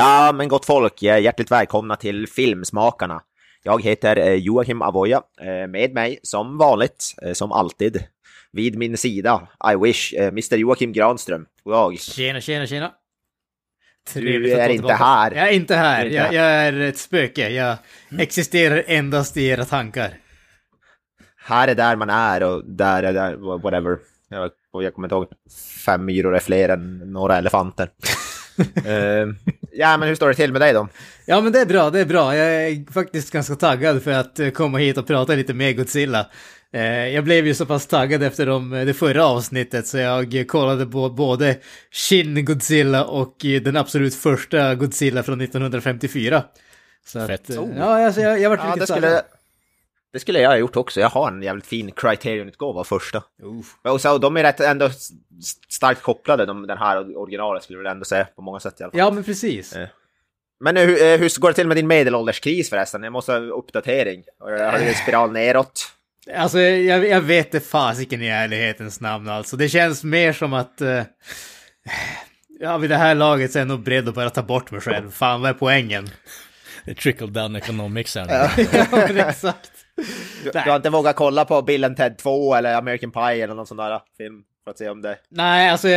Ja, men gott folk, hjärtligt välkomna till Filmsmakarna. Jag heter eh, Joakim Avoya, eh, med mig som vanligt, eh, som alltid, vid min sida, I wish, Mr Joakim Granström. God dag. Tjena, tjena, tjena. Trevligt du är inte här. Jag är inte här, är jag, jag, är ett spöke. Jag mm. existerar endast i era tankar. Här är där man är och där är där, whatever. Jag, jag kommer inte ihåg, fem myror är fler än några elefanter. uh, ja, men hur står det till med dig då? Ja, men det är bra, det är bra. Jag är faktiskt ganska taggad för att eh, komma hit och prata lite med Godzilla. Uh, jag blev ju så pass taggad efter de, det förra avsnittet så jag kollade på både Shin Godzilla och den absolut första Godzilla från 1954. Så Fett. Att, uh, ja, alltså, jag, jag varit ja, riktigt taggad. Det skulle jag ha gjort också. Jag har en jävligt fin Criterion-utgåva första. Uh. Och så, de är rätt ändå starkt kopplade, de, den här originalet skulle jag ändå säga, på många sätt i alla fall. Ja, men precis. Eh. Men hur, eh, hur går det till med din medelålderskris förresten? Jag måste ha uppdatering. Har du en spiral neråt? Alltså, jag, jag vet det fasiken i ärlighetens namn alltså. Det känns mer som att... Uh, ja, vid det här laget så är jag nog beredd att bara ta bort mig själv. Fan, vad är poängen? Trickle down economics här nu. ja, exakt. Du, du, har inte vågat kolla på Bill and Ted 2 eller American Pie eller någon sån där film? För att se om det... Nej, alltså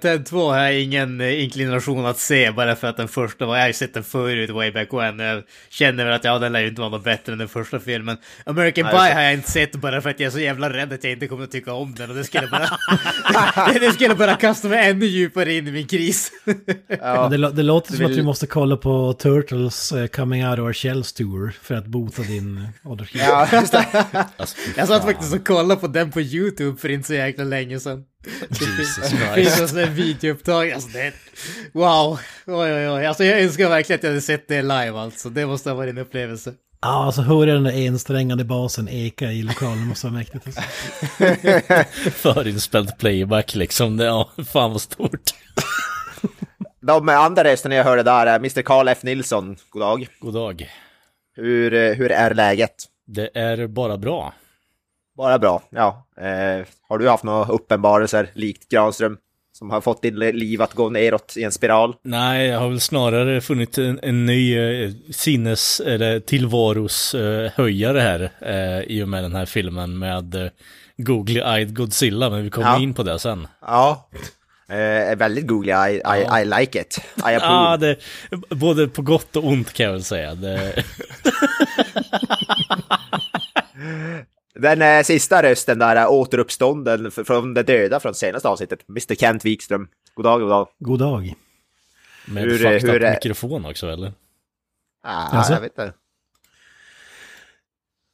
Ted 2 har jag ingen eh, inklination att se bara för att den första var, jag har ju sett den förut way back when. Jag känner väl att ja, den lär ju inte vara något bättre än den första filmen. American Nej, Pie har jag inte sett bara för att jag är så jävla rädd att jag inte kommer att tycka om den och det skulle bara... det skulle bara kasta mig ännu djupare in i min kris. ja. det, det, låter som vill... att vi måste kolla på Turtles uh, Coming Out of Our Shells Tour för att bota din ålderskris. ja, just det. alltså, jag satt faktiskt och kollade på den på YouTube för inte så jäkla länge sedan. Jesus Christ. Det finns en videoupptag, alltså det. Wow! Oj, oj, oj. Alltså jag önskar verkligen att jag hade sett det live alltså. Det måste ha varit en upplevelse. Ja, alltså höra den där ensträngade basen eka i lokalen måste vara mäktigt. Alltså. Förinspelad playback liksom, det, ja, fan vad stort. De andra rösterna jag hörde där är Mr. Carl F. Nilsson, god dag. God dag. Hur, eh, hur är läget? Det är bara bra. Bara bra, ja. Eh, har du haft några uppenbarelser likt Granström? Som har fått ditt liv att gå neråt i en spiral? Nej, jag har väl snarare funnit en, en ny eh, sinnes, eller tillvaros eh, höjare här eh, i och med den här filmen med eh, Googly-eyed Godzilla, men vi kommer ja. in på det sen. Ja, eh, väldigt googly, I, I, I, like it. I approve. Ja, det, både på gott och ont kan jag väl säga. Det... Den eh, sista rösten där, är återuppstånden från de döda från senaste avsnittet, Mr Kent Wikström. God dag, god dag. God dag. Med hur, fucked hur, mikrofon också eller? Ah, alltså? jag vet inte.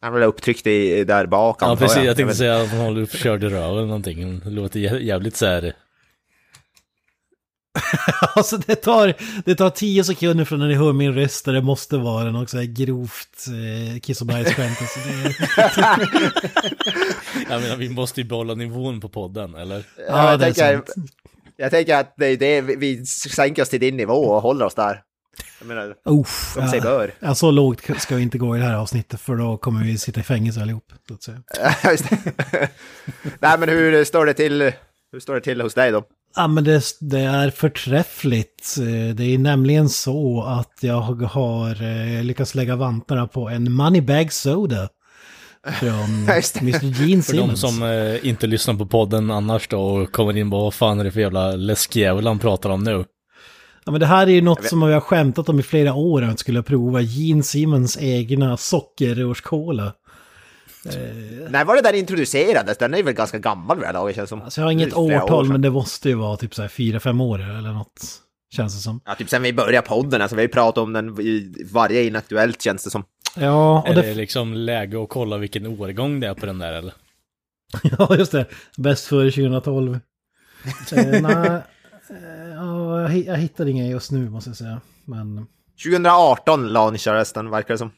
Han blev upptryckt i, där bak Ja, precis. Jag, jag tänkte säga att han håller uppkörd i röven eller någonting. Det låter jävligt så här alltså det tar, det tar tio sekunder från när ni hör min röst där det måste vara något så här grovt eh, kiss och bajsskämt. Alltså det... jag menar, vi måste ju behålla nivån på podden, eller? Ja, ja jag, tänker, jag tänker att det, det, vi sänker oss till din nivå och håller oss där. Jag menar, Uff, som sig bör. Ja, så lågt ska vi inte gå i det här avsnittet för då kommer vi sitta i fängelse allihop. Så att säga. Nej, men hur står det till, hur står det till hos dig då? Ja men det, det, är förträffligt. Det är nämligen så att jag har eh, lyckats lägga vantarna på en Moneybag Soda. Från Mr. Gene. För de som eh, inte lyssnar på podden annars då och kommer in på vad fan är det för jävla läskjävel han pratar om nu. Ja men det här är ju något som vi har skämtat om i flera år att skulle prova. Gene Simmons egna sockerrörskola. Eh, När var det där introducerades? Den är väl ganska gammal vid det känns som. Alltså jag har inget årtal men det måste ju vara typ så här fyra, fem år eller något. Känns det som. Ja, typ sen vi började podden, alltså vi har ju pratat om den i varje inaktuellt känns det som. Ja, och är det... det liksom läge att kolla vilken årgång det är på den där eller? ja, just det. Bäst före 2012. Så, nej, Ja, jag, hittar ingen just nu måste jag säga. Men... 2018 launchades den verkar det som.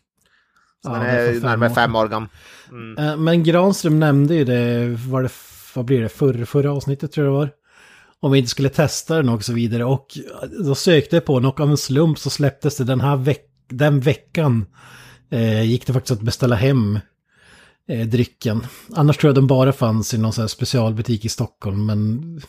Så Ja, den är är närmare år fem år gammal. Mm. Eh, Men Granström nämnde ju det, var det, vad blir det, förra, förra avsnittet tror jag det var. Om vi inte skulle testa den och så vidare. Och då sökte jag på den och av en slump så släpptes det den här veck den veckan. Eh, gick det faktiskt att beställa hem eh, drycken. Annars tror jag den bara fanns i någon sån här specialbutik i Stockholm. Men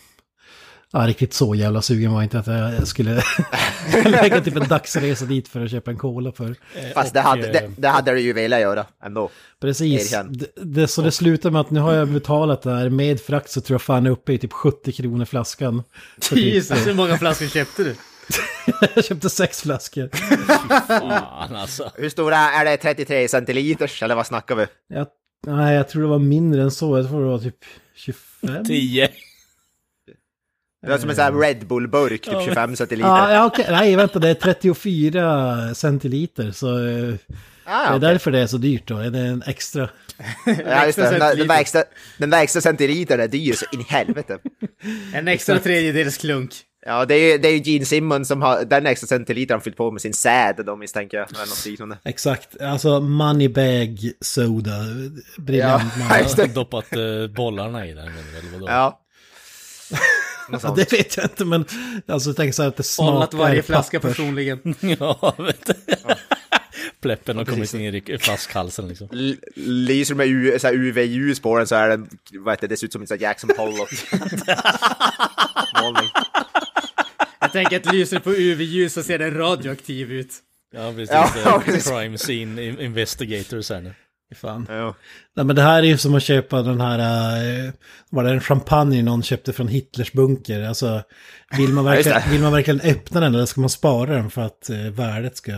ja, riktigt så jävla sugen var inte att jag skulle lägga typ en dagsresa dit för att köpa en cola för. Fast det, och, hade, eh, det, det hade du ju velat göra ändå. Precis. Det, det, så det slutar med att nu har jag betalat det här med frakt så tror jag fan är uppe i typ 70 kronor flaskan. Så typ, Jesus, hur många flaskor köpte du? jag köpte sex flaskor. Fan alltså. Hur stora är det? 33 centiliters eller vad snackar vi? Jag, nej, jag tror det var mindre än så. Jag tror det var typ 25. 10. Det var som en sån här Red Bull-burk, typ 25 centiliter. Ja, ja okej. Nej, vänta, det är 34 centiliter. Så eh, Ah, det är därför det är så dyrt då. Det är en extra. ja just det. Den, centiliter. den, vägsta, den vägsta centilitern är dyr så in i helvete. En extra tredjedels klunk. Ja, det är ju det är ju Gene Simmons som har den extra centilitern fyllt på med sin säd då misstänker jag. Eller något liknande. Exakt. Alltså Moneybag Soda. Briljant. Ja, man. det. Doppat eh, bollarna i den, eller vadå? Ja. Ja, det vet jag inte, men alltså tänk så här att det smakar Hållat varje flaska personligen. ja, vet du. Pleppen har kommit ner i flaskhalsen liksom. L- Lyser med UV-ljus på den så är den, vad heter det, det ser ut som en sån Jackson Pollock. Målning. Jag tänker att lyser på UV-ljus så ser den radioaktiv ut. Ja, precis. Ja, Ja, precis. Crime scene in- investigators här nu. Fan. Ja. Nej men det här är ju som att köpa den här, eh, var det en champagne någon köpte från Hitlers bunker? Alltså, vill man verkligen, vill man verkligen öppna den eller ska man spara den för att eh, värdet ska...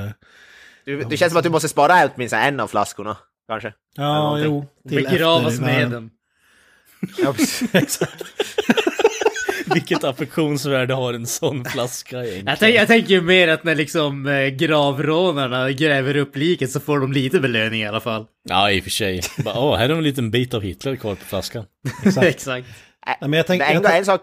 Du, det känns som att du måste spara åtminstone en av flaskorna, kanske. Ja, jo. till Begravas med ja, den. Ja. Exakt. Vilket affektionsvärde har en sån flaska egentligen? Jag, tänk, jag tänker ju mer att när liksom eh, gravrånarna gräver upp liket så får de lite belöning i alla fall. Ja, i och för sig. Bara, Åh, här är en liten bit av Hitler kvar på flaskan. Exakt. Nej, men jag tänkte... Jag en sak...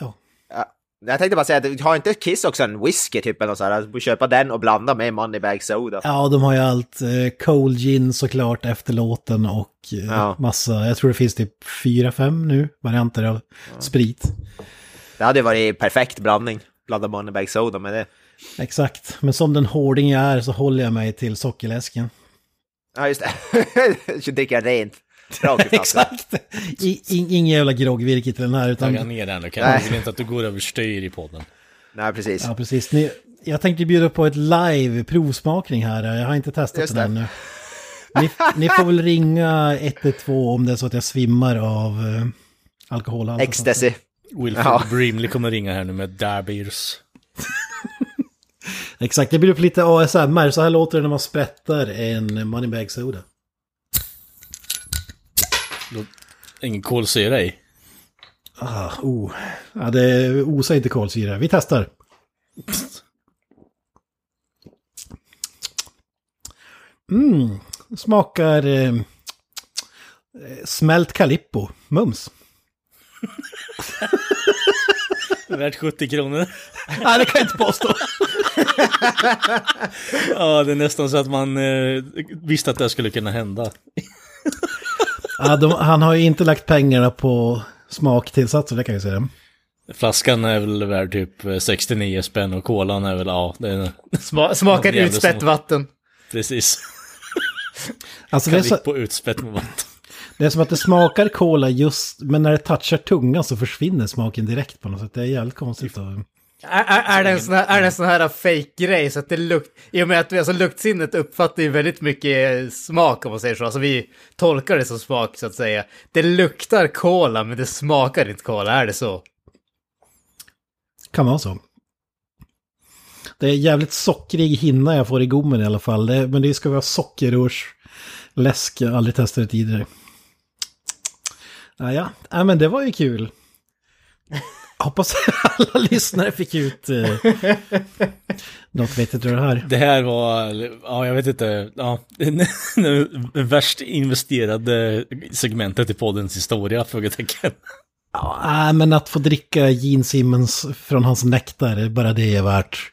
Ja. Ja, Jag tänkte bara säga att har inte Kiss också en whisky typ eller sånt här? Köpa den och blanda med Moneybag Soda. Ja, de har ju allt. Eh, Cold Gin såklart efter låten och eh, Ja. massa, jag tror det finns typ fyra, fem nu varianter av sprit. Det hade ju varit perfekt blandning. Blanda Moneybag Soda med det. Exakt, men som den hårding jag är så håller jag mig till sockerläsken. Ja, just det. Så dricker jag rent. Exakt! I, in, ingen jävla groggvirke till den här utan... Tagga ner den Nej. jag vill inte att du går över styr i podden. Nej, precis. Ja, precis. Ni, jag tänkte bjuda på ett live provsmakning här. Jag har inte testat Just den ännu. Ni, ni får väl ringa 112 om det är så att jag svimmar av uh, alkoholhalt. Ecstasy. Wilfred Ja. Brimley kommer ringa här nu med Darbeers. Exakt, det blir upp lite ASMR. Så här låter det när man sprättar en Moneybag Soda. Ingen kolsyra i. Ah, oh. Ja, det osar inte kolsyra. Vi testar. Mm, smakar eh, eh, smält Calippo. Mums. Värt 70 kronor. Nej, det kan jag inte påstå. Ja, det är nästan så att man eh, visste att det skulle kunna hända. Ja, de, han har ju inte lagt pengarna på smaktillsatser, det kan jag säga. Flaskan är väl värd typ eh, 69 spänn och kolan är väl, ja, det är Sma smakar utspätt som- vatten. precis. Alltså det är, så, Kalikpo utspätt vatten. Det är som att det smakar cola just, men när det touchar tungan så försvinner smaken direkt på något sätt. Det är jävligt konstigt. Och, Är, är, är, det en sån här, är det en sån här fake-grej så att det lukt... I och med att alltså, luktsinnet uppfattar ju väldigt mycket smak om man säger så. Alltså vi tolkar det som smak så att säga. Det luktar cola men det smakar inte cola, är det så? kan vara så. Det är jävligt sockrig hinna jag får i gommen i alla fall. Det, men det ska vara sockerrörsläsk. Jag har aldrig testat det tidigare. Ja, ja. ja, men det var ju kul. Hoppas alla lyssnare fick ut eh, något vettigt ur det här. Det här var, ja jag vet inte, ja, värst investerade segmentet i poddens historia, frågetecken. Ja, men att få dricka Gene Simmons från hans nektar, bara det är värt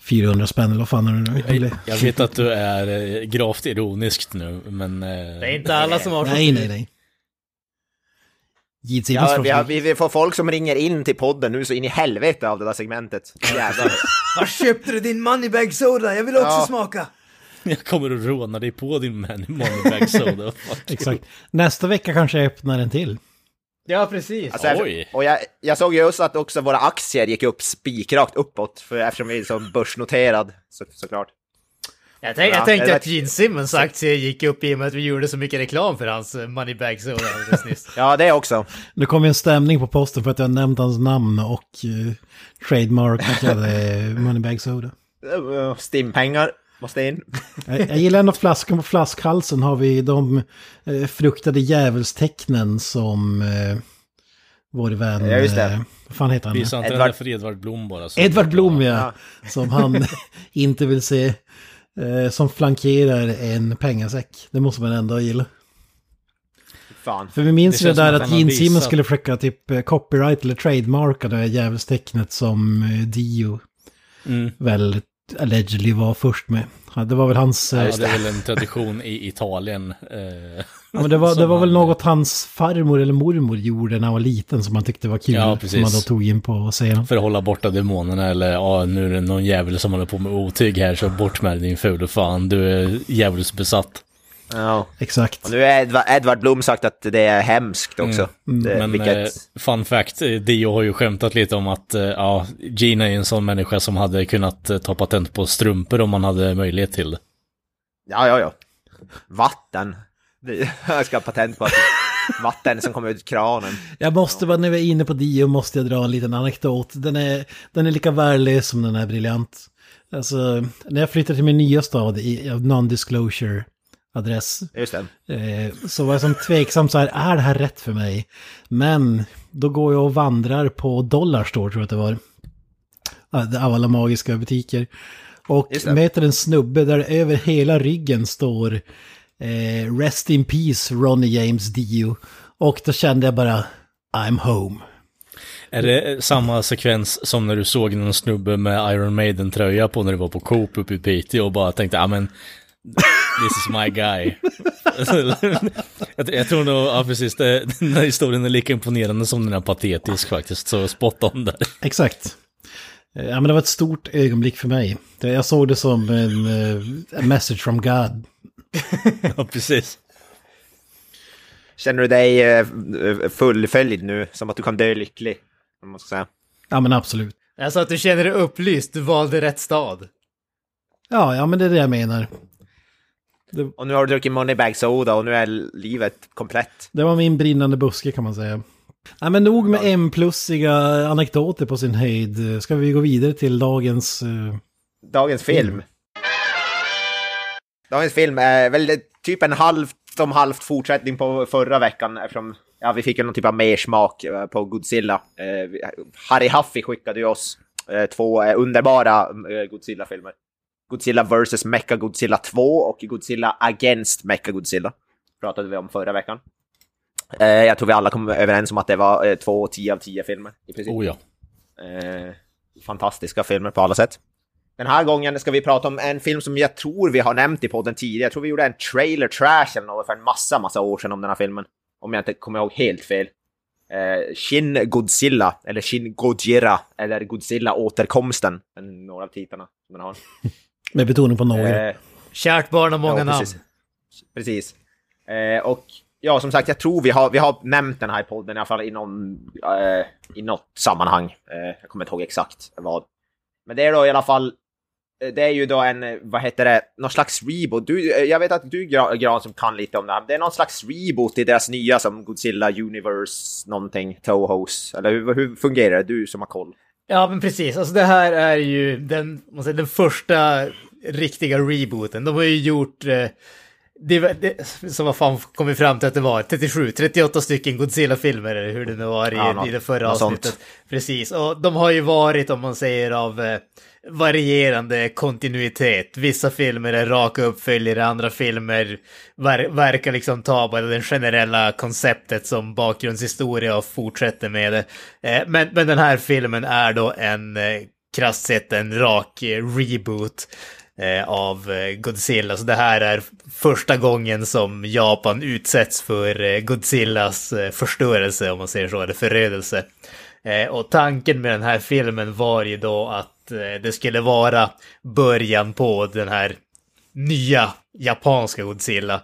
400 spänn eller vad fan är det nu? Jag, vet att du är eh, gravt ironisk nu, men... Eh, det är inte alla som har så Nej, nej, nej. Ja, vi, har, vi, får folk som ringer in till podden nu så in i helvete av det där segmentet. Jävlar. Var köpte du din Moneybag Soda? Jag vill också ja. smaka. Jag kommer att råna dig på din Moneybag Soda. Exakt. Nästa vecka kanske jag öppnar en till. Ja, precis. Alltså, Oj. Och jag, jag såg just att också våra aktier gick upp spikrakt uppåt, för eftersom vi är så börsnoterad, så, såklart. Jag, tänk, ja, jag tänkte att Gene Simmons aktier gick upp i och med att vi gjorde så mycket reklam för hans eh, Moneybags och nyss. ja, det också. Nu kom ju en stämning på posten för att jag nämnt hans namn och uh, trademark att jag hade Moneybag Soda. Stimpengar måste in. jag, jag gillar ändå flaskan på flaskhalsen har vi de uh, fruktade djävulstecknen som uh, vår vän... Ja, just det. Uh, vad fan heter han? Visa inte Edvard... för Edvard Blom bara. Edvard Blom, ja. ja. Som han inte vill se eh, som flankerar en pengasäck. Det måste man ändå gilla. Fan. För vi minns det, det där att Gene Simmons skulle försöka typ eh, copyright eller trademarka det här djävulstecknet som eh, Dio mm. väl allegedly var först med. Ja, det var väl hans... Ja, det är väl en tradition i Italien. Eh, ja, men det var, det var väl något hans farmor eller mormor gjorde när han var liten som han tyckte var kul. Ja, precis. Som han då tog in på scenen. För att hålla borta demonerna eller ja, nu är det någon jävel som håller på med otyg här så bort med din ful fan, du är djävulsbesatt. Ja, exakt. Och nu har Edvard, Edvard Blom sagt att det är hemskt också. Mm. Det, Men vilket... eh, fun fact, Dio har ju skämtat lite om att eh, ja, Gina är en sån människa som hade kunnat eh, ta patent på strumpor om man hade möjlighet till det. Ja, ja, ja. Vatten. Jag ska ha patent på att vatten som kommer ut kranen. Jag måste, ja. när vi är inne på Dio, måste jag dra en liten anekdot. Den är, den är lika värlig som den är briljant. Alltså, när jag flyttade till min nya stad i non-disclosure adress. Just det. Eh, så var jag som tveksam så här, är det här rätt för mig? Men då går jag och vandrar på Dollarstore tror jag att det var. Av alla magiska butiker. Och möter en snubbe där över hela ryggen står eh, Rest in Peace Ronnie James Dio. Och då kände jag bara, I'm home. Är det samma sekvens som när du såg någon snubbe med Iron Maiden-tröja på när du var på Coop uppe i Piteå och bara tänkte, ja men This is my guy. jag, tror nog, ja precis, det, den här historien är lika imponerande som den är patetisk faktiskt, så spot on där. Exakt. Ja men det var ett stort ögonblick för mig. Jag såg det som en, eh, en message from God. ja precis. Känner du dig eh, fullföljd nu, som att du kan dö lycklig? Man måste säga. Ja men absolut. Alltså att du känner dig upplyst, du valde rätt stad. Ja, ja men det är det jag menar. Det... Och nu har du druckit Moneybag Soda och nu är livet komplett. Det var min brinnande buske kan man säga. Nej men nog med M-plussiga anekdoter på sin höjd. Ska vi gå vidare till dagens... Uh... Dagens film. Mm. Dagens film är väl typ en halvt om halvt fortsättning på förra veckan eftersom ja, vi fick någon typ av mersmak eh, på Godzilla. Eh, Harry Huffy skickade ju oss eh, två eh, underbara eh, Godzilla-filmer. Godzilla vs. Mecha Godzilla 2 och Godzilla Against Mecha Godzilla. Pratade vi om förra veckan. Eh, jag tror vi alla kom överens om att det var eh, två 10 av 10 filmer. I princip. Oh ja. Eh, fantastiska filmer på alla sätt. Den här gången ska vi prata om en film som jag tror vi har nämnt i podden tidigare. Jag tror vi gjorde en trailer trash eller något för en massa, massa år sedan om den här filmen. Om jag inte kommer ihåg helt fel. Eh, Shin Godzilla, eller Shin Gojira, eller Godzilla återkomsten. Några av titlarna som den har. Med betoning på några. Eh, Kärt barn och många ja, namn. Precis. Eh, och ja, som sagt, jag tror vi har, vi har nämnt den här podden i alla fall i, någon, eh, i något sammanhang. Eh, jag kommer inte ihåg exakt vad. Men det är då i alla fall, eh, det är ju då en, eh, vad heter det, någon slags reboot. Du, eh, jag vet att du Gran som kan lite om det här. Det är någon slags reboot i deras nya som Godzilla Universe någonting, Tohos. Eller hur, hur fungerar det? Du som har koll. Ja, men precis. Alltså det här är ju den, man säger, den första riktiga rebooten. De har ju gjort eh, det, det, så vad fan kom vi fram till att det var? 37, 38 stycken Godzilla-filmer eller hur det nu var i, ja, i det förra avsnittet. Sånt. Precis, och de har ju varit om man säger av eh, varierande kontinuitet. Vissa filmer är raka uppföljare, andra filmer ver verkar liksom ta bara det generella konceptet som bakgrundshistoria och fortsätter med det. Eh, men, men den här filmen är då en eh, krasst sett en rak eh, reboot Eh, av eh, Godzilla. Så det här är första gången som Japan utsätts för eh, Godzillas eh, förstörelse, om man säger så, eller förödelse. Eh, och tanken med den här filmen var ju då att det skulle vara början på den här nya japanska Godzilla.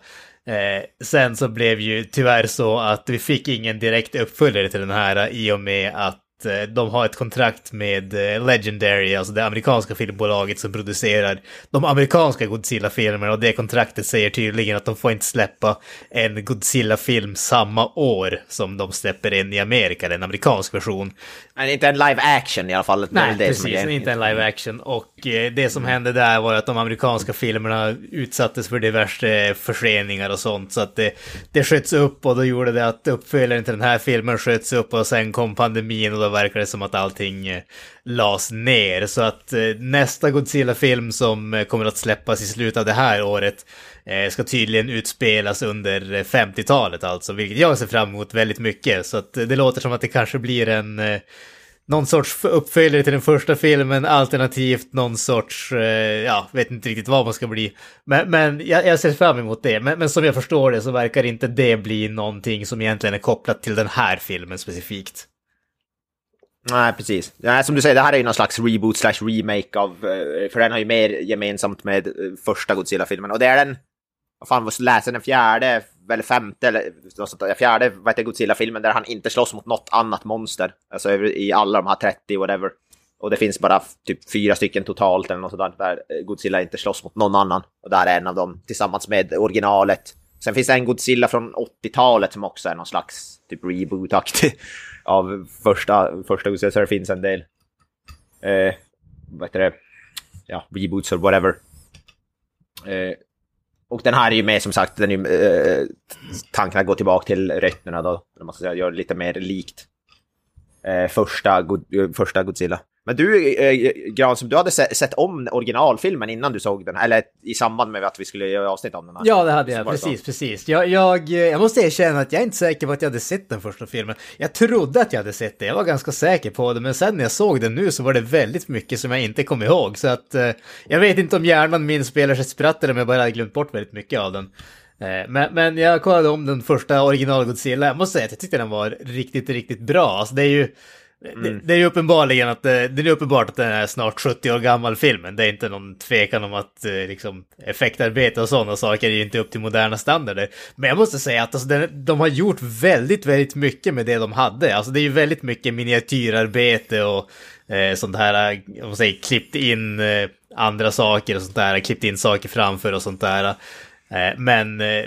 Eh, sen så blev ju tyvärr så att vi fick ingen direkt uppföljare till den här i och med att de har ett kontrakt med eh, Legendary, alltså det amerikanska filmbolaget som producerar de amerikanska Godzilla-filmerna och det kontraktet säger tydligen att de får inte släppa en Godzilla-film samma år som de släpper in i Amerika, en amerikansk version. Men inte en live action i alla fall. Nej, det precis, inte en live action. Och eh, det som hände där var att de amerikanska filmerna utsattes för diverse förseningar och sånt, så att det, det sköts upp och då gjorde det att uppföljaren till den här filmen sköts upp och sen kom pandemin och då verkar det som att allting eh, lades ner. Så att eh, nästa Godzilla-film som eh, kommer att släppas i slutet av det här året eh, ska tydligen utspelas under 50-talet alltså, vilket jag ser fram emot väldigt mycket. Så att det låter som att det kanske blir en någon sorts uppföljare till den första filmen, alternativt någon sorts, ja, vet inte riktigt vad man ska bli. Men, men jag, jag ser fram emot det. Men, men, som jag förstår det så verkar inte det bli någonting som egentligen är kopplat till den här filmen specifikt. Nej, precis. Ja, som du säger, det här är ju någon slags reboot slash remake av, eh, för den har ju mer gemensamt med eh, första Godzilla-filmen. Och det är den, vad fan, läser den fjärde, eller femte, eller något sånt fjärde, vad heter Godzilla-filmen där han inte slåss mot något annat monster. Alltså i alla de här 30, whatever. Och det finns bara typ fyra stycken totalt eller något sådant där, där Godzilla inte slåss mot någon annan. Och där är en av dem tillsammans med originalet. Sen finns det en Godzilla från 80-talet som också är någon slags typ reboot-aktig av första, första Godzilla. Så det finns en del, eh, vad heter det, ja, reboots or whatever. Eh, och den här är ju mer som sagt, den är, eh, tanken att gå tillbaka till rötterna då, man ska säga, göra det lite mer likt eh, första, eh, första Godzilla. Men du, eh, Granström, du hade sett om originalfilmen innan du såg den, eller i samband med att vi skulle göra avsnitt om den? Här. Ja, det hade jag, precis, precis. Jag, jag, jag måste erkänna att jag är inte säker på att jag hade sett den första filmen. Jag trodde att jag hade sett det, jag var ganska säker på det, men sen när jag såg den nu så var det väldigt mycket som jag inte kom ihåg, så att eh, jag vet inte om hjärnan min spelar sig spratt eller om jag bara hade glömt bort väldigt mycket av den. Eh, men, men jag kollade om den första original Godzilla, jag måste säga att jag tyckte den var riktigt, riktigt bra. Alltså det är ju Mm. Det, det, är ju uppenbarligen att det, det är uppenbart att den är snart 70 år gammal filmen. Det är inte någon tvekan om att eh, liksom, effektarbete och sådana saker är ju inte upp till moderna standarder. Men jag måste säga att alltså, den, de har gjort väldigt, väldigt mycket med det de hade. Alltså det är ju väldigt mycket miniatyrarbete och eh, sånt här, om man säger klippt in eh, andra saker och sånt där, klippt in saker framför och sånt där. Eh, men eh,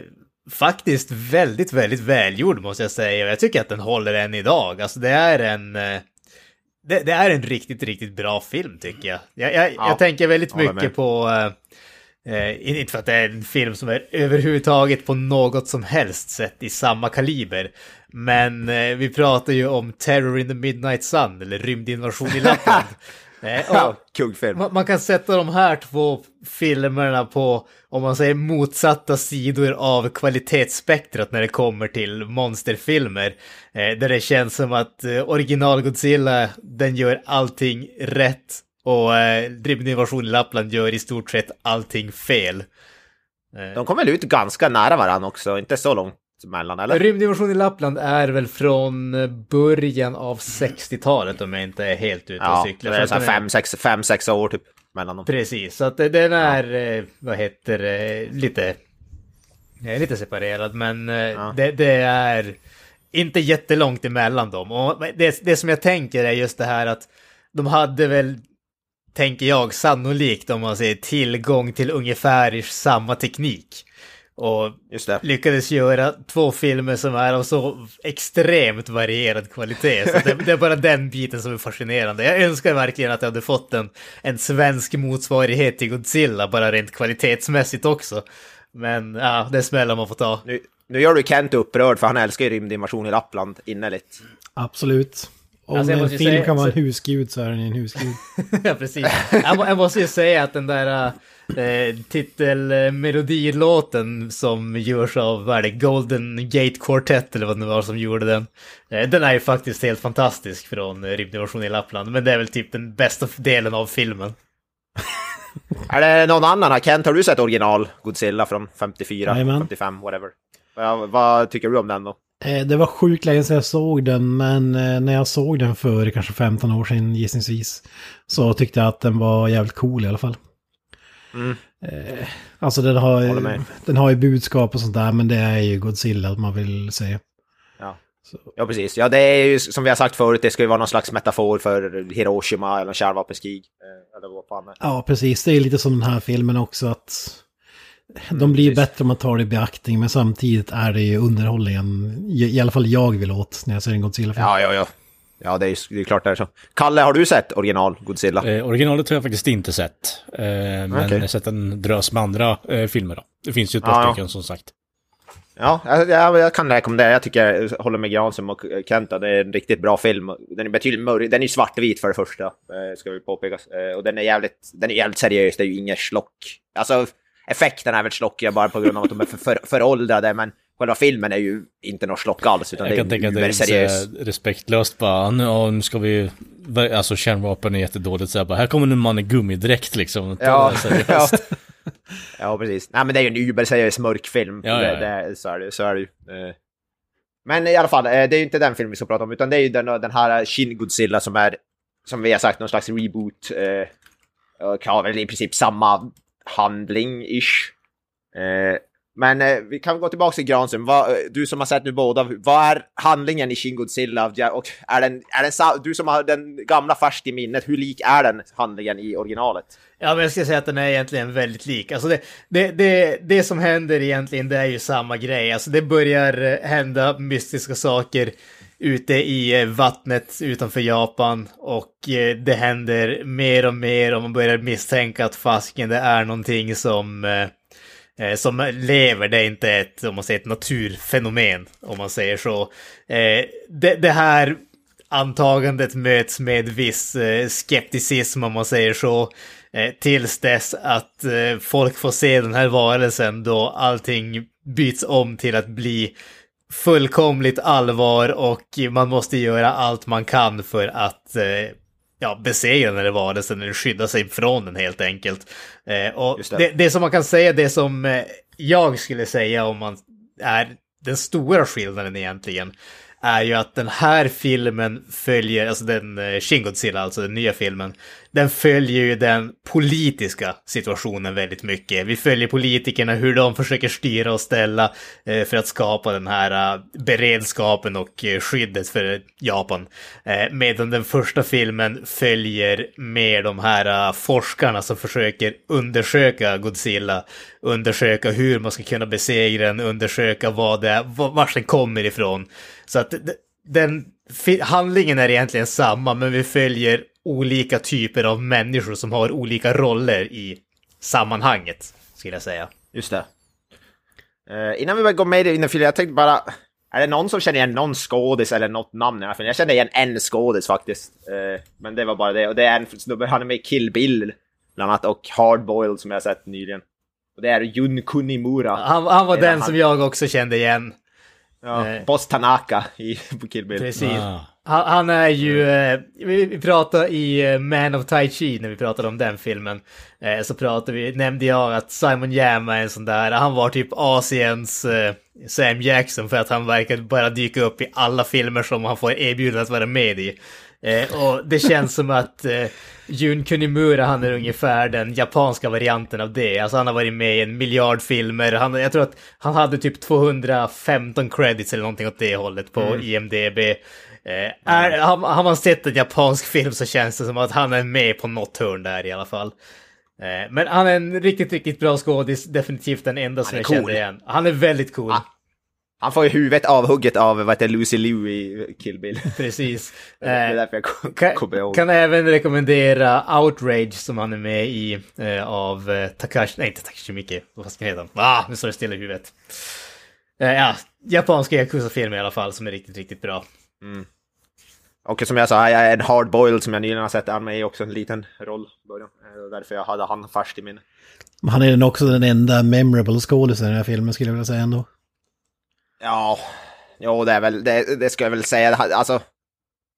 faktiskt väldigt, väldigt välgjord måste jag säga. Och jag tycker att den håller än idag. Alltså det är en... Eh, det, det är en riktigt, riktigt bra film tycker jag. Jag, jag, ja, jag tänker väldigt mycket på... Eh, eh, inte för att det är en film som är överhuvudtaget på något som helst sätt i samma kaliber. Men eh, vi pratar ju om Terror in the Midnight Sun, eller Rymdinvasion i Lappland. Ja, kungfilm. Man, man, kan sätta de här två filmerna på, om man säger motsatta sidor av kvalitetsspektrat när det kommer till monsterfilmer. Eh, där det känns som att eh, original Godzilla, den gör allting rätt och eh, i Lappland gör i stort sett allting fel. Eh. De kommer ut ganska nära varandra också, inte så långt mellan, eller? Rymdinvasion i Lappland är väl från början av 60-talet om jag inte är helt ute och cyklar. Ja, det är så här fem, sex, fem, sex år typ mellan dem. Precis, så att den är, ja. Eh, vad heter det, lite, lite separerad, men eh, ja. det, det, är inte jättelångt emellan dem. Och det, det som jag tänker är just det här att de hade väl tänker jag, sannolikt om man säger tillgång till ungefär samma teknik. Och lyckades göra två filmer som är av så extremt varierad kvalitet. Så det, det, är bara den biten som är fascinerande. Jag önskar verkligen att jag hade fått en, en svensk motsvarighet till Godzilla, bara rent kvalitetsmässigt också. Men ja, det smällar man får ta. Nu, nu gör du Kent upprörd för han älskar ju rymdinvasion i Lappland innerligt. Absolut. Om Alltså, en film säga- kan vara en husgud så är den en husgud. ja, precis. Jag, jag måste ju säga att den där eh, titelmelodilåten som görs av, vad är det, Golden Gate Quartet eller vad det nu var som gjorde den. Eh, den är ju faktiskt helt fantastisk från eh, Rymdinvasion i Lappland, men det är väl typ den bästa delen av filmen. Är det någon annan? här? Kent, har du sett original Godzilla från 54, Jajamän. 55, whatever? Vad, vad tycker du om den då? Eh, Det var sjukt länge sedan jag såg den, men när jag såg den för kanske 15 år sedan gissningsvis, så tyckte jag att den var jävligt cool i alla fall. Mm. Eh, Alltså den har, den har ju budskap och sånt där, men det är ju Godzilla man vill säga. Ja. Så. ja, precis. Ja, det är ju som vi har sagt förut, det ska ju vara någon slags metafor för Hiroshima eller kärnvapenkrig. eh, Eller vad fan det är. Ja, precis. Det är lite som den här filmen också att de blir ju precis. bättre om man tar det i beaktning, men samtidigt är det ju underhållningen, i i alla fall jag vill åt när jag ser en Godzilla-film. Ja, ja, ja. Ja, det är, det är klart det är så. Kalle, har du sett original Godzilla? Eh, originalet har jag faktiskt inte sett. Eh, men Okej. jag har sett en drös med andra eh, filmer då. Det finns ju ett par Ja, ja. stycken som sagt. Ja, jag, jag, jag kan rekommendera. Jag tycker jag håller med Granström och Kenta. Det är en riktigt bra film. Den är betydligt mörk. Den är svartvit för det första, eh, ska vi påpekas. Eh, Och den är jävligt, den är jävligt seriös. Det är ju inget slock. Alltså, effekterna är väl slockiga bara på grund av att de är för, för, föråldrade, men själva filmen är ju inte något slock alls, utan Jag det tänka är att det är lite seriös. så här respektlöst bara, nu, ja, nu ska vi, alltså kärnvapen är jättedåligt, så här, bara, här kommer en man i gummidräkt liksom. Ja, det ja. seriöst. ja, precis. Nej, men det är ju en uberseriös mörkfilm. Ja, ja, Det, ja. det, så är det, så är det ju. Eh, Men i alla fall, eh, det är ju inte den filmen vi ska prata om, utan det är ju den, den här Shin Godzilla som är, som vi har sagt, någon slags reboot. Eh, väl i princip samma handling-ish. Eh, men eh, vi kan gå tillbaka till Granström. Vad, eh, du som har sett nu båda, vad är handlingen i Shin Godzilla? Och är den, är den, du som har den gamla färskt i minnet, hur lik är den handlingen i originalet? Ja, men jag ska säga att den är egentligen väldigt lik. Alltså det, det, det, det som händer egentligen, det är ju samma grej. Alltså det börjar eh, hända mystiska saker ute i eh, vattnet utanför Japan och det händer mer och mer och man börjar misstänka att fasken det är någonting som eh, som lever, det är inte ett, om man säger ett naturfenomen, om man säger så. Eh, det, det här antagandet möts med viss eh, skepticism, om man säger så, eh, tills dess att eh, folk får se den här varelsen då allting byts om till att bli fullkomligt allvar och man måste göra allt man kan för att eh, ja, besegra den här varelsen eller skydda sig från den helt enkelt. Eh, och det. det. Det, som man kan säga, det som eh, jag skulle säga om man är den stora skillnaden egentligen, är ju att den här filmen följer, alltså den eh, Shin Godzilla, alltså den nya filmen, den följer ju den politiska situationen väldigt mycket. Vi följer politikerna, hur de försöker styra och ställa eh, för att skapa den här eh, beredskapen och eh, skyddet för Japan. Medan den första filmen följer mer de här forskarna som försöker undersöka Godzilla, undersöka hur man ska kunna besegra den, undersöka vad det är, var- vars den kommer ifrån. Så att den handlingen är egentligen samma, men vi följer olika typer av människor som har olika roller i sammanhanget, skulle jag säga. Just det. Eh, innan vi börjar gå med i den filmen, jag tänkte bara... Är det någon som känner igen någon skådis eller något namn? Jag känner igen en skådis faktiskt. Eh, men det var bara det. Och det är en snubbe, han är med i Kill Bill bland annat och Hardboiled som jag har sett nyligen. Och det är Jun Kunimura. Han, han var den han. som jag också kände igen. Ja, eh. Boss Tanaka i Kill Bill. Precis. Ah. Han, han är ju, eh, vi, vi pratade i eh, Man of Tai Chi när vi pratade om den filmen. Eh, så pratade vi, nämnde jag att Simon Yam är en sån där, han var typ Asiens eh, Sam Jackson för att han verkar bara dyka upp i alla filmer som han får erbjudande att vara med i. Eh, och det känns som att eh, Jun Kunimura, han är ungefär den japanska varianten av det. Alltså han har varit med i en miljard filmer. Han, jag tror att han hade typ 215 credits eller någonting åt det hållet på IMDB. Eh, är, har, har man sett en japansk film så känns det som att han är med på något hörn där i alla fall. Eh, men han är en riktigt, riktigt bra skådis. Definitivt den enda som jag cool. kände igen. Han är väldigt cool. Ah. Han får ju huvudet avhugget av vad heter Lucy Liu i Kill Bill. Precis. det är Eh, därför jag kom, kan, kommer ihåg. kan även rekommendera Outrage som han är med i eh, av eh, Takashi, nej inte Takashi Miike, vad ska jag heta? Ah, nu står det stilla i huvudet. Eh, ja, japanska Yakuza-film i alla fall som är riktigt, riktigt bra. Och som jag sa, jag är en hardboiled som jag nyligen har sett. Han i också en liten roll i början. Eh, Därför jag hade han färskt i minne. Han är den också den enda memorable skådisen i den här filmen skulle jag vilja säga ändå. Ja, jo det är väl, det, det ska jag väl säga. Alltså,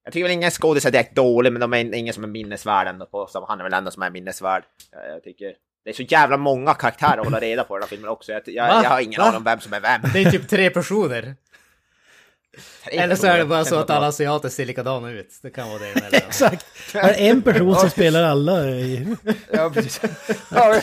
jag tycker väl ingen skådis är direkt dålig, men de är ingen som är minnesvärd ändå. På, som han är väl ändå som är minnesvärd. Jag, tycker det är så jävla många karaktärer att hålla reda på i den här filmen också. Jag, jag, jag har ingen aning om vem som är vem. Det är typ tre personer. Eller så är det bara så att alla asiater ser likadana ut. Det kan vara det. Exakt. Det är en person som spelar alla. Ja, precis. Ja,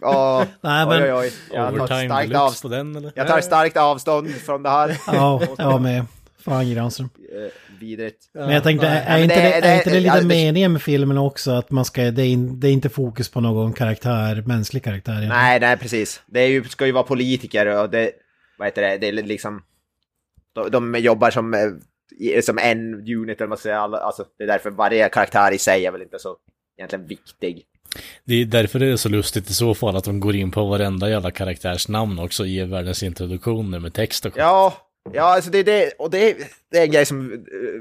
ja, Nej, men- oj, oj, oj. Jag tar starkt, deluxe av, på den eller? jag tar starkt avstånd från det här. Ja, jag med. Fan Granström. Eh, Vidrigt. Men jag tänkte, är, inte det- är inte det lite meningen med filmen också? Att man ska, det är, det är inte fokus på någon karaktär, mänsklig karaktär. egentligen. Nej, nej, precis. Det är ju, ska ju vara politiker och det, vad heter det, det är liksom, de, de jobbar som, eh, i- som en unit eller vad man säger, alltså det är därför varje karaktär i sig är väl inte så egentligen viktig. Det är därför det är så lustigt i så fall att de går in på varenda jävla karaktärs namn också och ger världens introduktioner med text och skit. Ja, ja, alltså det det, och det, är- det är en grej som, eh,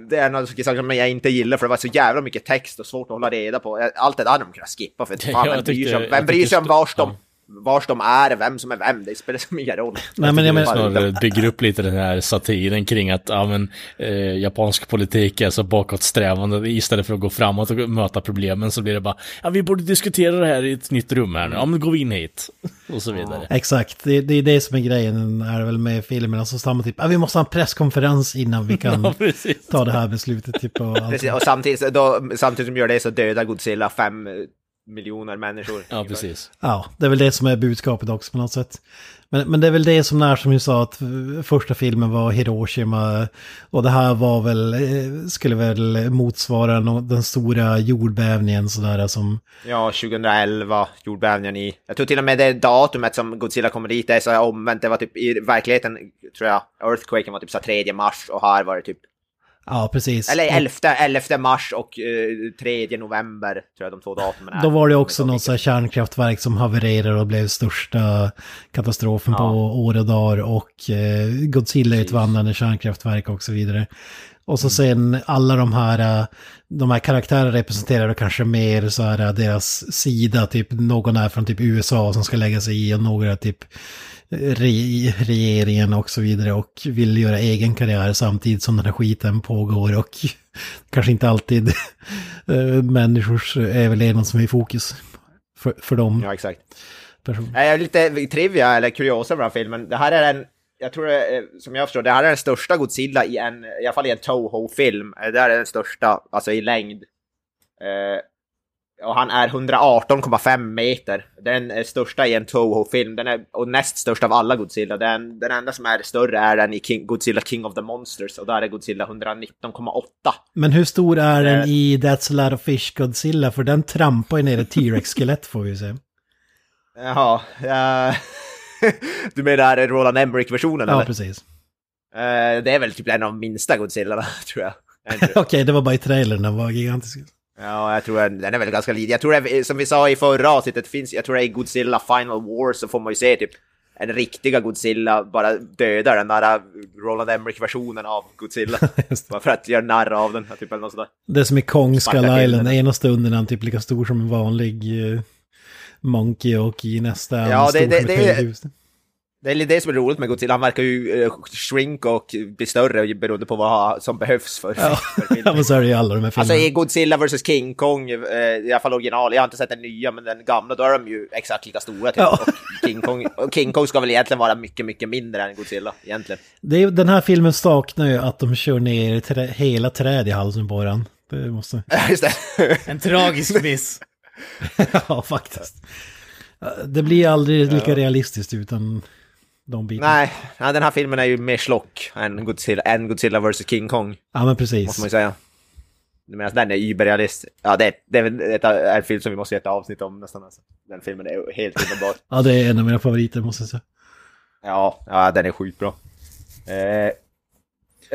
det är saker som jag inte gillar för det var så jävla mycket text och svårt att hålla reda på. Allt det där de kunde skippa för Ja, fan, jag vem bryr sig vem bryr sig om vars de, ja. Vars de är, vem som är vem, det spelar som ingen roll. Nej, men jag menar, snarare bygger upp lite den här satiren kring att ja, men, eh, japansk politik är så bakåtsträvande. Istället för att gå framåt och möta problemen så blir det bara ja, vi borde diskutera det här i ett nytt rum här nu. Ja, men går vi in hit. Och så vidare. Exakt, det, det är det som är grejen är väl med filmen. Alltså samma typ, ah, vi måste ha en presskonferens innan vi kan Ja, ta det här beslutet. Typ, och allt. Precis, och samtidigt, då, samtidigt som gör det så dödar Godzilla fem eh, miljoner människor. Ja, precis. Ja, det är väl det som är budskapet också på något sätt. Men, men det är väl det som när som vi sa att första filmen var Hiroshima och det här var väl, eh, skulle väl motsvara den stora jordbävningen sådär som, Ja, 2011, jordbävningen i... Jag tror till och med det datumet som Godzilla kommer dit, det är så omvänt. Det var typ i verkligheten, tror jag, Earthquaken var typ så här 3 mars och här var det typ... ja precis. Eller Och 11, 11 mars och eh, 3 november, tror jag de två datumen är. Då var det också något så kärnkraftverk som havererade och blev största katastrofen på år och dagar och eh, Godzilla är ett vandrande kärnkraftverk och så vidare. Och så sen alla de här, eh, de här karaktärerna representerar kanske mer så här eh, deras sida, typ någon är från typ USA som ska lägga sig i och några typ re regeringen och så vidare och vill göra egen karriär samtidigt som den här skiten pågår och kanske inte alltid eh, människors överlevnad som är i fokus för, för dem. Ja, exakt. personer. Nej, lite trivia eller kuriosa med den här filmen. Det här är en, jag tror det som jag förstår, det här är den största Godzilla i en, i alla fall i en Toho-film. Det här är den största, alltså i längd. Eh, och han är 118,5 meter. Den största i en Toho-film. Den är och näst störst av alla Godzilla. Den, den enda som är större är den i King, Godzilla King of the Monsters. Och där är Godzilla 119,8. Men hur stor är den Eh. i That's a lot of fish Godzilla? För den trampar ju ner ett T-Rex-skelett får vi se. Jaha, ja. du menar Roland Emmerich-versionen Ja, eller? precis. Eh, det är väl typ en av de minsta Godzilla, tror jag. Okej, det var bara i trailern, den var gigantisk. Ja, jag tror den är väl ganska liten. Jag tror det, är- som vi sa i förra avsnittet, finns, jag tror det är i Godzilla Final War så får man ju se typ en riktiga Godzilla bara döda den där Roland Emmerich-versionen av Godzilla. Bara för att göra narr av den, typ eller något sådär. Det är som i Kong Skull Island, ena stunden är han typ lika stor som en vanlig eh, Monkey och i nästa är Ja, det- det- det- höghus. Det är det som är roligt med Godzilla, han verkar ju eh, shrink och bli större beroende på vad som behövs för, Ja. för Ja, men så är det ju alla de här filmerna. Alltså i Godzilla vs King Kong, eh, i alla fall original, jag har inte sett den nya, men den gamla, då är de ju exakt lika stora typ. Ja. Och, King Kong, och King Kong ska väl egentligen vara mycket, mycket mindre än Godzilla, egentligen. Det är, den här filmen saknar ju att de kör ner trä, hela träd i halsen på den. Det måste... Just det. En tragisk miss. ja, faktiskt. Det blir aldrig lika realistiskt utan de bitarna. nej, nej, den här filmen är ju mer slock än Godzilla, än Godzilla vs King Kong, Ja, men precis. måste man ju säga. Medan den är überrealistisk. Ja, det, det är väl ett, en film som vi måste göra ett avsnitt om nästan. Alltså. Den filmen är helt underbar. Ja, det är en av mina favoriter måste jag säga. Ja, ja, den är sjukt bra. Eh,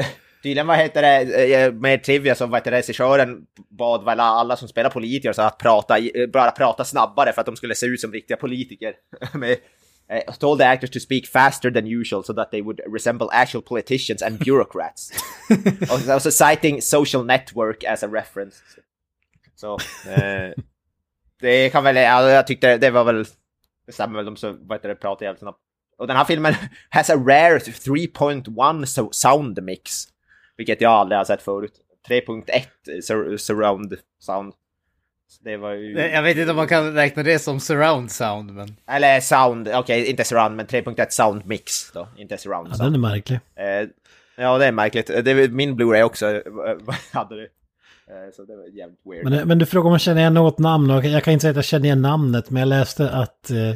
tydligen, vad heter det, eh, med trivia så vad heter det, regissören bad väl alla som spelar politiker så att prata, bara prata snabbare för att de skulle se ut som riktiga politiker. med, uh, told the actors to speak faster than usual so that they would resemble actual politicians and bureaucrats. also, also citing social network as a reference. Så, uh, det kan väl, ja, jag tyckte det var väl, det stämmer väl, de så, vad heter det, pratar jävligt snabbt. Och den här filmen has a rare 3.1 sound mix. Vilket jag aldrig har sett förut. 3.1 surround sound. Det var ju... Jag vet inte om man kan räkna det som surround sound, men... Eller sound, okej, okay, inte surround, men 3.1 sound mix då, inte surround sound. Ja, den är märklig. Eh, ja, det är märkligt. Det, min Blu-ray också hade det. Eh, så det var jävligt weird. Men, men, du frågar om jag känner igen något namn och jag kan inte säga att jag känner igen namnet men jag läste att uh,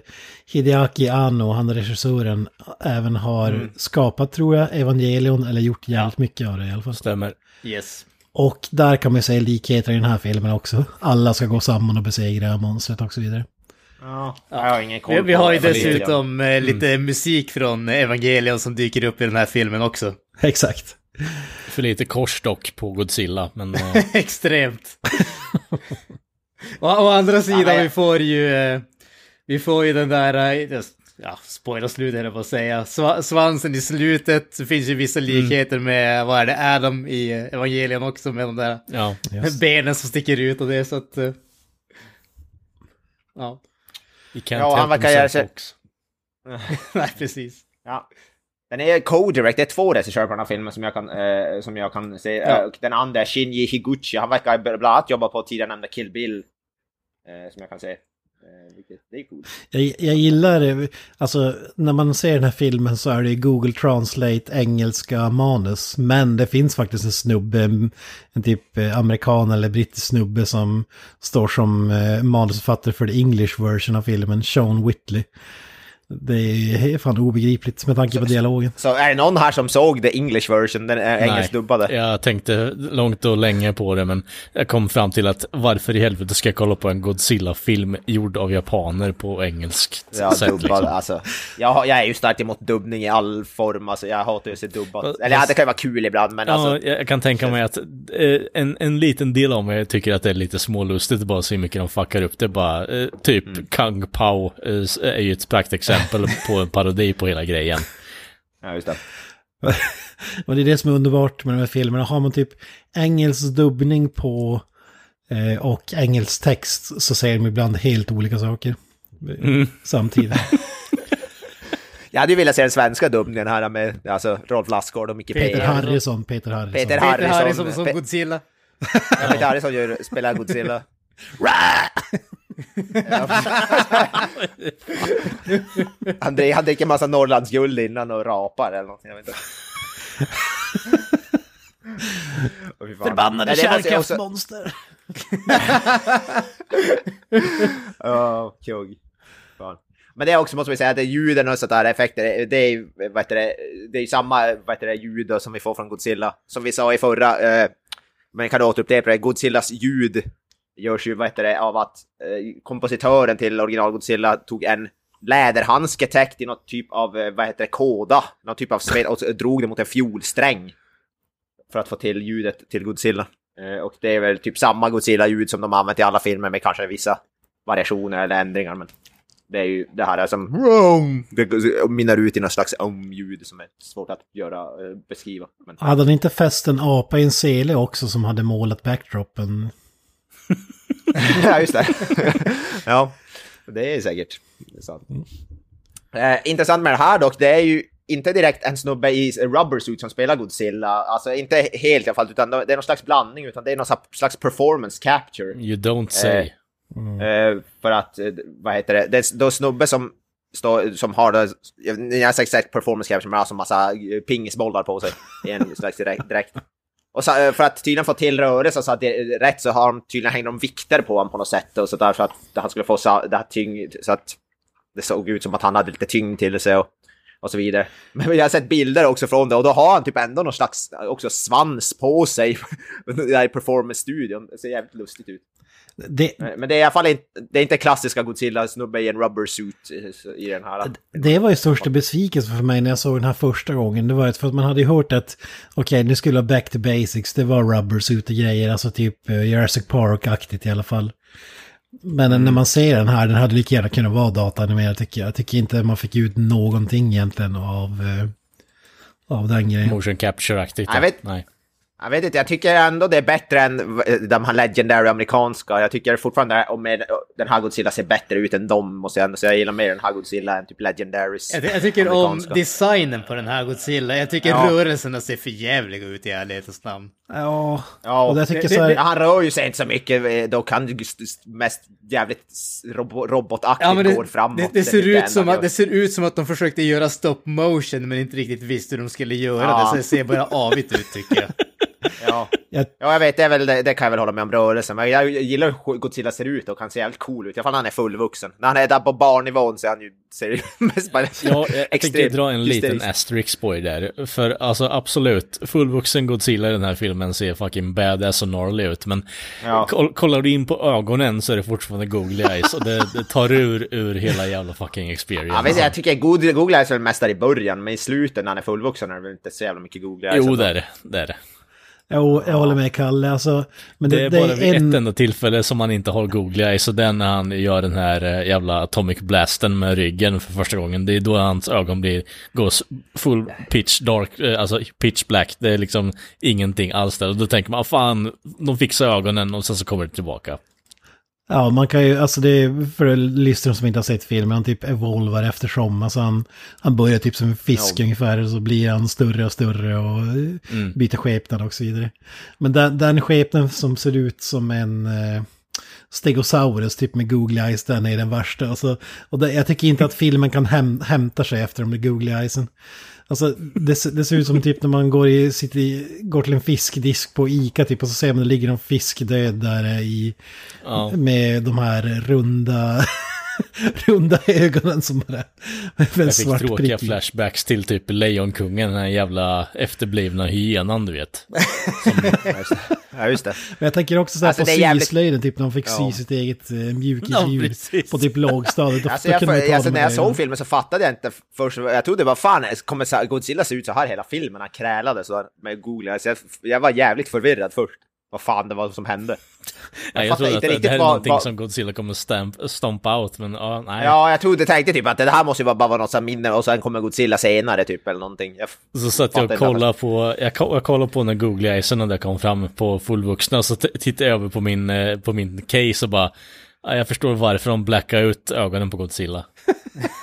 Hideaki Anno, han regissören, även har mm. skapat tror jag Evangelion eller gjort jävligt mycket av det i alla fall. Stämmer. Yes. Och där kan man säga likheter i den här filmen också. Alla ska gå samman och besegra monstret och så vidare. Ja, jag har ingen koll vi, vi har ju dessutom eh, mm. lite musik från Evangelion som dyker upp i den här filmen också. Exakt. För lite korsstock på Godzilla, men... Eh... Extremt. å, å, andra sidan, ja, vi får ju... Eh, vi får ju den där... Eh, ja, spoiler slutet eller vad säga. Sv svansen i slutet. Det finns ju vissa likheter mm. med, vad är det, Adam i Evangelien också med de där ja, yes. benen som sticker ut och det så att... Uh, ja. Ja, han verkar göra sig... Nej, precis. Ja. Den är co-direct, det är två regissörer på den här filmen som jag kan, eh, som jag kan se. Ja. Eh, den andra är Shinji Higuchi, han verkar bland annat jobba på tidigare nämnda Kill Bill. Eh, som jag kan se. Eh, vilket, det är coolt. Jag, jag gillar det, alltså när man ser den här filmen så är det Google Translate engelska manus. Men det finns faktiskt en snubbe, en typ eh, amerikan eller brittisk snubbe som står som eh, manusförfattare för the English version av filmen, Sean Whitley. Det är fan obegripligt med tanke på dialogen. Så är det någon här som såg the English version, den engelskdubbade? Jag tänkte långt och länge på det, men jag kom fram till att varför i helvete ska jag kolla på en Godzilla-film gjord av japaner på engelskt ja, sätt? Dubbad, liksom. alltså. jag, jag är ju starkt emot dubbning i all form, alltså jag hatar ju att se dubbat. Eller ja, det kan ju vara kul ibland, men ja, alltså. Jag kan tänka mig att eh, en, en liten del av mig tycker att det är lite smålustigt bara så mycket de fuckar upp det bara. Eh, typ mm. Kung Pao eh, är ju ett praktexempel exempel på en parodi på hela grejen. Ja, just det. Och det är det som är underbart med de här filmerna. Har man typ engelsk dubbning på eh, och engelsk text så säger de ibland helt olika saker. Mm. Samtidigt. Jag hade ju velat se den svenska dubbningen här med alltså, Rolf Lassgård och Micke Peter P. Harrison, Peter Harrison. Peter Harrison, Peter Harrison som Godzilla. Ja, Peter Harrison gör, spelar Godzilla. dricker, han dricker massa Norrlandsguld innan och rapar eller någonting. Jag vet inte. Förbannade kärnkraftsmonster. Oh, kung. Men det är också, måste vi säga, att ljuden och sådana effekter, det är vad heter det, det är samma vad det, ljud som vi får från Godzilla. Som vi sa i förra, eh, men kan återupprepa det, Godzillas ljud görs ju vad heter det, av att eh, kompositören till original Godzilla tog en läderhandske täckt i något typ av, eh, vad heter det, kåda, någon typ av sved och drog det mot en fiolsträng. För att få till ljudet till Godzilla. Eh, och det är väl typ samma Godzilla-ljud som de använt i alla filmer med kanske vissa variationer eller ändringar. Men det är ju det här som det minnar ut i något slags om-ljud som är svårt att göra, eh, beskriva. Men... Hade han inte fäst en apa i en sele också som hade målat backdropen? ja, just det. ja, det är säkert sant. Eh, intressant med det här dock, det är ju inte direkt en snubbe i rubber suit som spelar Godzilla, alltså inte helt i alla fall, utan det är någon slags blandning, utan det är någon slags performance capture. You don't say. Eh, mm. eh, för att, eh, vad heter det, det är då snubbe som, stå, som har det, jag har sagt performance capture, men har alltså massa pingisbollar på sig i en slags dräkt. Och så, eh, för att tydligen få till rörelse så att det är rätt så har de tydligen hängt de vikter på honom på något sätt och så där så att han skulle få så, det här tyngd, så att det såg ut som att han hade lite tyngd till sig. Och, och så vidare. Men jag har sett bilder också från det och då har han typ ändå någon slags eh, också svans på sig där i performance-studion. Det ser jävligt lustigt ut. Det, men det är i alla fall inte, det är inte klassiska Godzilla-snubbe i en rubber suit i den här. Det var ju största besvikelsen för mig när jag såg den här första gången. Det var för att man hade ju hört att okej, okay, nu skulle vara back to basics. Det var rubber suit och grejer, alltså typ uh, Jurassic Park-aktigt i alla fall. Men mm. när man ser den här, den hade lika gärna kunnat vara datanimerad tycker jag. Jag tycker inte man fick ut någonting egentligen av, uh, av den grejen. Motion capture-aktigt. Jag vet, Nej. Jag vet inte, jag tycker ändå det är bättre än de här legendary amerikanska. Jag tycker fortfarande om den här Godzilla ser bättre ut än dem, måste jag ändå säga. Jag gillar mer den här Godzilla än typ legendaries. Jag, jag tycker om designen på den här Godzilla. Jag tycker ja. rörelserna ser för jävliga ut i ärlighetens namn. Ja, ja och jag tycker så här... han rör ju sig inte så mycket. Eh, då kan mest jävligt robotaktigt ja, det, gå framåt. Det, det ser ut som att, det ser ut som att de försökte göra stop motion men inte riktigt visste hur de skulle göra ja. det. Så det ser bara avigt ut tycker jag. Ja. ja, jag vet, det, är väl, det, det, kan jag väl hålla med om rörelsen. Men jag gillar hur Godzilla ser ut och kan se jävligt cool ut. I alla fall när han är fullvuxen. När han är där på barnnivån så är han ju ser mest bara Ja, jag tänker dra en liten asterisk på där. För alltså absolut, fullvuxen Godzilla i den här filmen ser fucking badass och gnarly ut. Men ja. kollar du in på ögonen så är det fortfarande googly eyes. Och det, det tar ur, ur hela jävla fucking experience. Ja, vet, jag tycker googly eyes är mest där i början. Men i slutet när han är fullvuxen är det väl inte så jävla mycket googly eyes. Jo, det är det. det, är det. Jo, jag håller med Kalle. Alltså, men det, det är bara det vid en... ett enda tillfälle som man inte har googly så den när han gör den här eh, jävla atomic blasten med ryggen för första gången. Det är då hans ögon blir, går full pitch dark, eh, alltså pitch black. Det är liksom ingenting alls där. Och då tänker man, fan, de fixar ögonen och sen så kommer det tillbaka. Ja, man kan ju, alltså det är för lyssnare som inte har sett filmen, han typ evolvar eftersom. Alltså han, han börjar typ som en fisk ja. ungefär och så blir han större och större och mm. byter skepnad och så vidare. Men den, den skepnaden som ser ut som en eh, Stegosaurus, typ med googly eyes, den är den värsta. Alltså, och det, jag tycker inte att filmen kan häm, hämta sig efter de med googly eyesen. Alltså det, det, ser ut som typ när man går, i, sitter i, går till en fiskdisk på Ica typ och så ser man att det ligger en fiskdöd där i, ja. med de här runda runda ögonen som bara... Med jag fick tråkiga prick. flashbacks till typ Lejonkungen, den här jävla efterblivna hyenan du vet. Som... ja, just det. Men jag tänker också så här alltså, på syslöjden, typ när de fick ja. sy sitt eget uh, mjukisdjur ja, på typ lågstadiet. alltså, jag, för, alltså, när jag såg filmen så fattade jag inte först, jag trodde bara fan, kommer Godzilla se ut så här hela filmen? Han krälade så med Google. Alltså, jag, jag var jävligt förvirrad först vad fan det var som hände. Jag, jag trodde att det, det här är vad, någonting vad... som Godzilla kommer stamp, stompa out, men ja, nej. Ja, jag trodde, tänkte typ att det här måste ju bara vara något som minne och sen kommer Godzilla senare typ eller någonting. Jag så satt jag och kollade på, jag, jag kollade på när Google Isen det kom fram på fullvuxna, så tittade jag över på min, eh, på min case och bara Ja, jag förstår varför de blackar ut ögonen på Godzilla.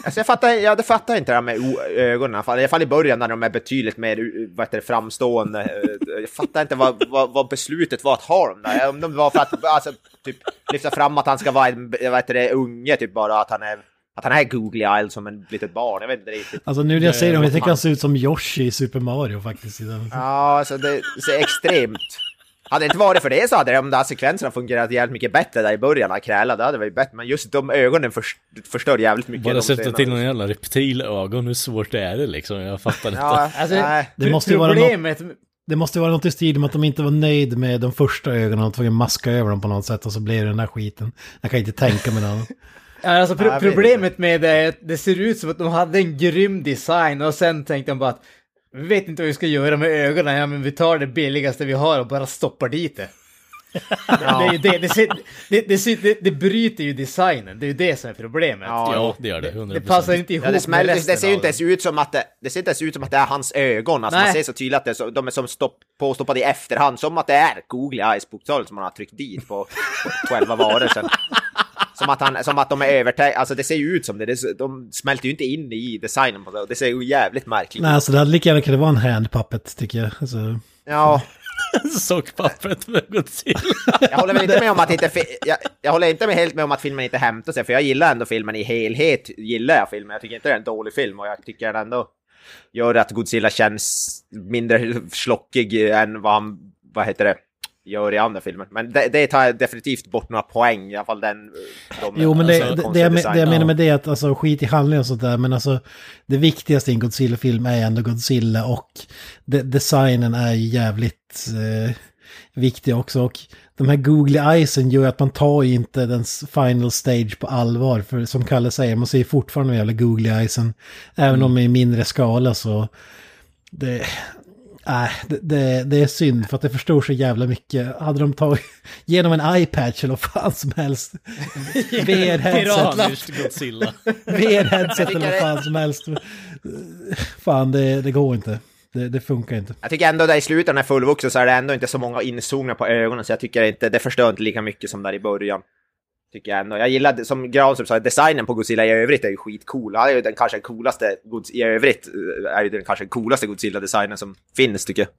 Alltså jag fattar, ja, det fattar inte det här med ögonen, i alla fall i början när de är betydligt mer vad heter det, framstående. Jag fattar inte vad, vad, vad, beslutet var att ha dem där. Om de var för att alltså, typ, lyfta fram att han ska vara en vad heter det, unge, typ bara att han är att han är googly eyed som en litet barn, jag vet inte riktigt. Alltså nu när jag säger det, jag tycker han ser ut som Yoshi i Super Mario faktiskt. Ja, alltså det ser extremt hade det inte varit för det så hade de där sekvenserna fungerat jävligt mycket bättre där i början, när kräla, det hade varit bättre. Men just de ögonen förstör jävligt mycket. Bara sätta till någon jävla reptilögon, hur svårt är det liksom? Jag fattar inte. Ja, alltså, det måste vara något... Det måste vara något i stil med att de inte var nöjd med de första ögonen och tvungna maska över dem på något sätt och så blev det den där skiten. Jag kan inte tänka mig det. Alltså pro problemet med det är att det ser ut som att de hade en grym design och sen tänkte de bara att vi vet inte vad vi ska göra med ögonen, ja men vi tar det billigaste vi har och bara stoppar dit det. Ja. det, det, det, det, det, bryter ju designen, det är ju det som är problemet. Ja, det gör det. 100%. Det passar inte ihop ja, det, resten det ser ju inte ens ut som att det, det ser inte ens ut som att det är hans ögon. Alltså man ser så tydligt att det, de är som stopp, påstoppade i efterhand, som att det är googly eyes bokstavligt som man har tryckt dit på, på 12 varor sen. Som att, han, som att de är övertäckta, alltså det ser ju ut som det, det, de smälter ju inte in i designen på det, det ser ju jävligt märkligt ut. Nej, alltså det hade lika gärna kunnat vara en handpuppet tycker jag. Alltså... Ja. Sockpappret med Godzilla. jag håller väl inte med om att inte, jag, jag håller inte med helt med om att filmen inte hämtar sig, för jag gillar ändå filmen i helhet, gillar jag filmen, jag tycker inte det är en dålig film och jag tycker den ändå gör att Godzilla känns mindre slockig än vad han, vad heter det, gör i andra filmer. Men det, det tar definitivt bort några poäng, i alla fall den... De, jo, men det, alltså, det, det, jag, det jag menar med det är att alltså, skit i handling och sånt där, men alltså det viktigaste i en Godzilla-film är ändå Godzilla och de, designen är jävligt eh, viktig också. Och de här googly eyesen gör att man tar inte den final stage på allvar. För som Kalle säger, man ser fortfarande de jävla googly eyesen. Även mm. om i mindre skala så... Det, Nej, det, det, det, är synd för att det förstår så jävla mycket. Hade de tagit genom en iPatch eller vad fan som helst. VR-headset. VR-headset eller vad fan som helst. Fan, det, det går inte. Det, det, funkar inte. Jag tycker ändå där i slutet när fullvuxen så är det ändå inte så många inzoomningar på ögonen så jag tycker inte, det förstör inte lika mycket som där i början. Tycker jag ändå. Jag gillar, som Granström sa, designen på Godzilla i övrigt är ju skitcool. Han är ju den kanske coolaste, i övrigt eh, är ju den kanske coolaste Godzilla-designen som finns tycker jag.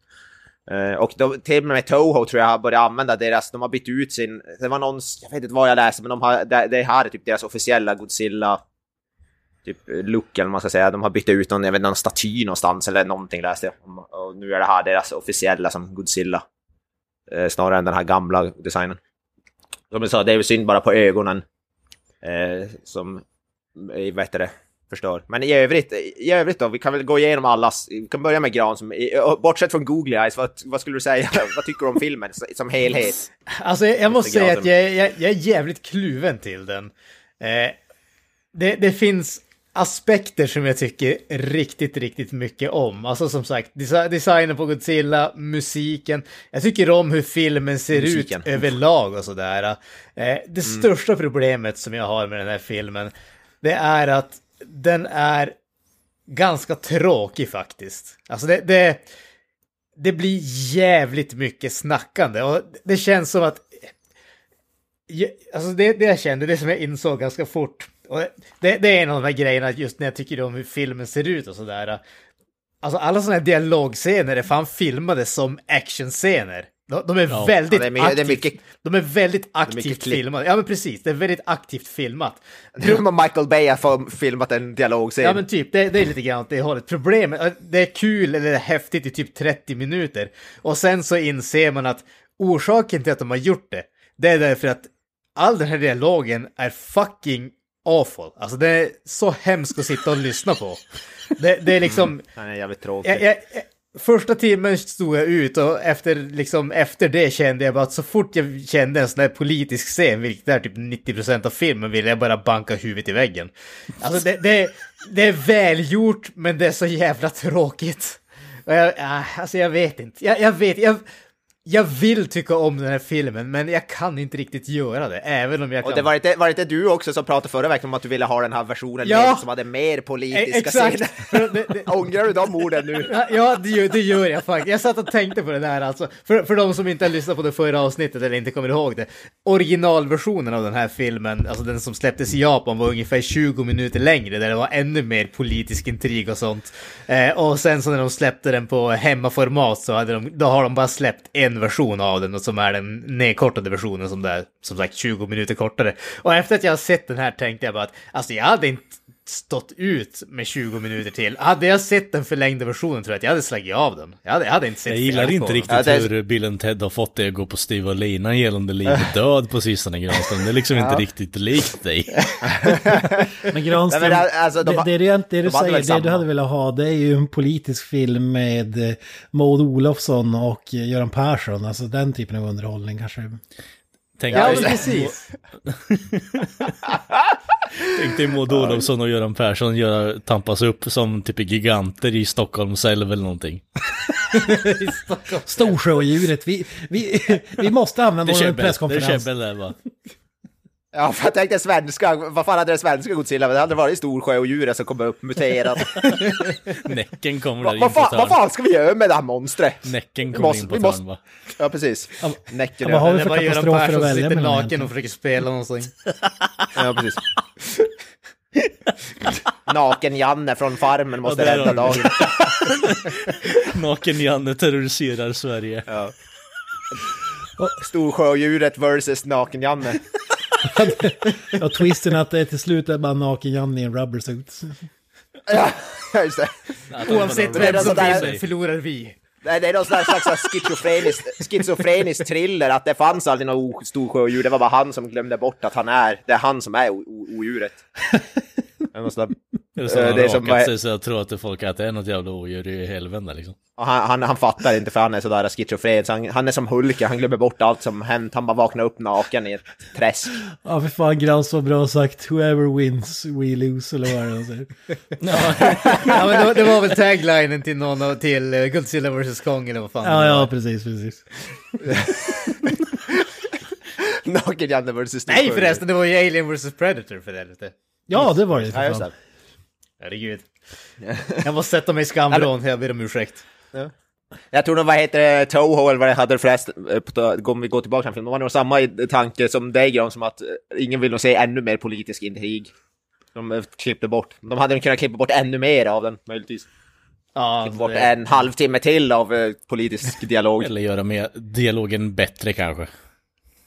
Uh, och de, till och med Toho tror jag har börjat använda deras, de har bytt ut sin, det var någon, jag vet inte vad jag läste, men de har, det, det här är typ deras officiella Godzilla typ look eller man ska säga. De har bytt ut någon, jag vet, någon staty någonstans eller någonting läste jag. Och nu är det här deras officiella som Godzilla. Uh, snarare än den här gamla designen. Som jag sa, det är väl synd bara på ögonen. Eh, som, eh, vad heter det, förstör. Men i övrigt, i övrigt då, vi kan väl gå igenom allas, vi kan börja med Gran som, bortsett från Googly Eyes, vad, vad skulle du säga, vad tycker du om filmen som helhet? Alltså jag måste säga att jag, jag, jag, är jävligt kluven till den. Eh, det, det finns aspekter som jag tycker riktigt, riktigt mycket om. Alltså som sagt, designen på Godzilla, musiken. Jag tycker om hur filmen ser musiken. ut överlag och sådär. Eh, det mm. största problemet som jag har med den här filmen, det är att den är ganska tråkig faktiskt. Alltså det, det, det blir jävligt mycket snackande och det känns som att Alltså det, det jag kände, det som jag insåg ganska fort, det, det, är en av de här grejerna just när jag tycker om hur filmen ser ut och sådär. Alltså alla sådana här dialogscener är fan filmade som actionscener. De, de är ja. väldigt ja, är, aktivt, är mycket, de är väldigt aktivt filmade. Ja men precis, det är väldigt aktivt filmat. Michael Bay har filmat en dialogscen. Ja men typ, det, det är lite grann åt det hållet. Problemet, det är kul eller häftigt i typ 30 minuter. Och sen så inser man att orsaken till att de har gjort det, det är därför att all den här dialogen är fucking awful. Alltså det är så hemskt att sitta och lyssna på. Det, det är liksom... Mm, den är jävligt tråkig. Jag, jag, första timmen stod jag ut och efter, liksom, efter det kände jag bara att så fort jag kände en sån där politisk scen, vilket är typ 90% av filmen, ville jag bara banka huvudet i väggen. Alltså det, det, det är välgjort, men det är så jävla tråkigt. Jag, alltså jag vet inte. Jag, jag vet, jag, jag vill tycka om den här filmen, men jag kan inte riktigt göra det, även om jag kan. Och det var inte, var inte du också som pratade förra veckan om att du ville ha den här versionen ja. med, som hade mer politiska exakt. scener? Ångrar du de orden nu? Ja, det gör, det gör jag faktiskt. Jag satt och tänkte på det där alltså. För, för de som inte har lyssnat på det förra avsnittet eller inte kommer ihåg det. Originalversionen av den här filmen, alltså den som släpptes i Japan, var ungefär 20 minuter längre, där det var ännu mer politisk intrig och sånt. Eh, och sen så när de släppte den på hemmaformat så hade de, då har de bara släppt en en version av den och som är den nedkortade versionen som är som sagt 20 minuter kortare. Och efter att jag har sett den här tänkte jag bara att alltså jag hade inte stått ut med 20 minuter till. Hade jag sett den förlängda versionen tror jag att jag hade slagit av den. Jag hade, jag hade inte sett Jag gillar inte riktigt ja, är... hur Bill Ted har fått dig att gå på Steve och Lina gällande liv och död på sistone Granström. Det är liksom ja. inte riktigt likt dig. men Granström, Nej, men alltså, de, det, det, det, det du de säger, det du hade velat ha, det är ju en politisk film med eh, Maud Olofsson och Göran Persson. Alltså den typen av underhållning kanske. Tänk ja, precis. Tänk dig Maud Olofsson och Göran Persson göra, tampas upp som typ giganter i Stockholms älv eller någonting. Storsjöodjuret, vi, vi, vi måste använda vår presskonferens. Det är käbbel där va? Ja, för jag tänkte svenska, vad fan hade det svenska Godzilla? Det hade varit Storsjö och djuret som kom upp muterat. Näcken kommer där in vad, fan, vad fan ska vi göra med det här monstret? Näcken kommer in på måste, va? Ja, precis. Näcken. Ja, vad har vi för katastrofer att välja sitter naken och försöker spela någonting. ja, precis. Naken-Janne från Farmen måste ja, rädda dagen. Naken-Janne terroriserar Sverige. Ja. Storsjöodjuret versus Naken-Janne. Ja, twisten att det till slut är bara naken Janne i en rubbersuit. ja, just det. Oavsett vem som vinner förlorar vi. Nej, det är någon slags, slags schizofrenisk, schizofrenisk thriller, att det fanns aldrig något stor sjödjur, det var bara han som glömde bort att han är, det är han som är odjuret. Det är som eh, det är som rakat sig så jag tror att folk att det är något jävla odjur i helvete liksom. Och han, han, han fattar inte för han är sådär schizofren, så han, han är som Hulken, han glömmer bort allt som hänt, han bara vaknar upp naken i ett träsk. Ja för fan Grans var bra sagt, whoever wins we lose eller vad det säger. ja men det, det, var väl taglinen till någon av, till uh, Godzilla vs Kong eller vad fan Ja ja precis, precis. Naken Janne vs Nej förresten, det var ju Alien vs Predator för helvete. Ja det var det för fan. Herregud. Jag måste sätta mig i skamvrån, jag ber om ursäkt. Ja. Jag tror nog, vad heter det, Toho eller vad det hade flest, eh, om vi går tillbaka till filmen, de var nog samma tanke som dig Jan, som att eh, ingen vill nog se ännu mer politisk intrig. De eh, klippte bort, de hade kunnat klippa bort ännu mer av den, möjligtvis. Ja, klippa bort det... en halvtimme till av politisk dialog. eller göra mer, dialogen bättre kanske.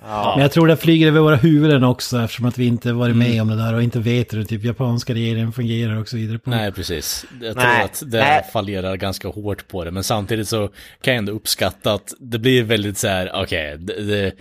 Ja. Men jag tror det flyger över våra huvuden också eftersom att vi inte varit med mm. om det där och inte vet hur typ japanska regeringen fungerar och så vidare. På. Nej, precis. Jag tror Nej. att det Nej. fallerar ganska hårt på det. Men samtidigt så kan jag ändå uppskatta att det blir väldigt så här, okej, okay,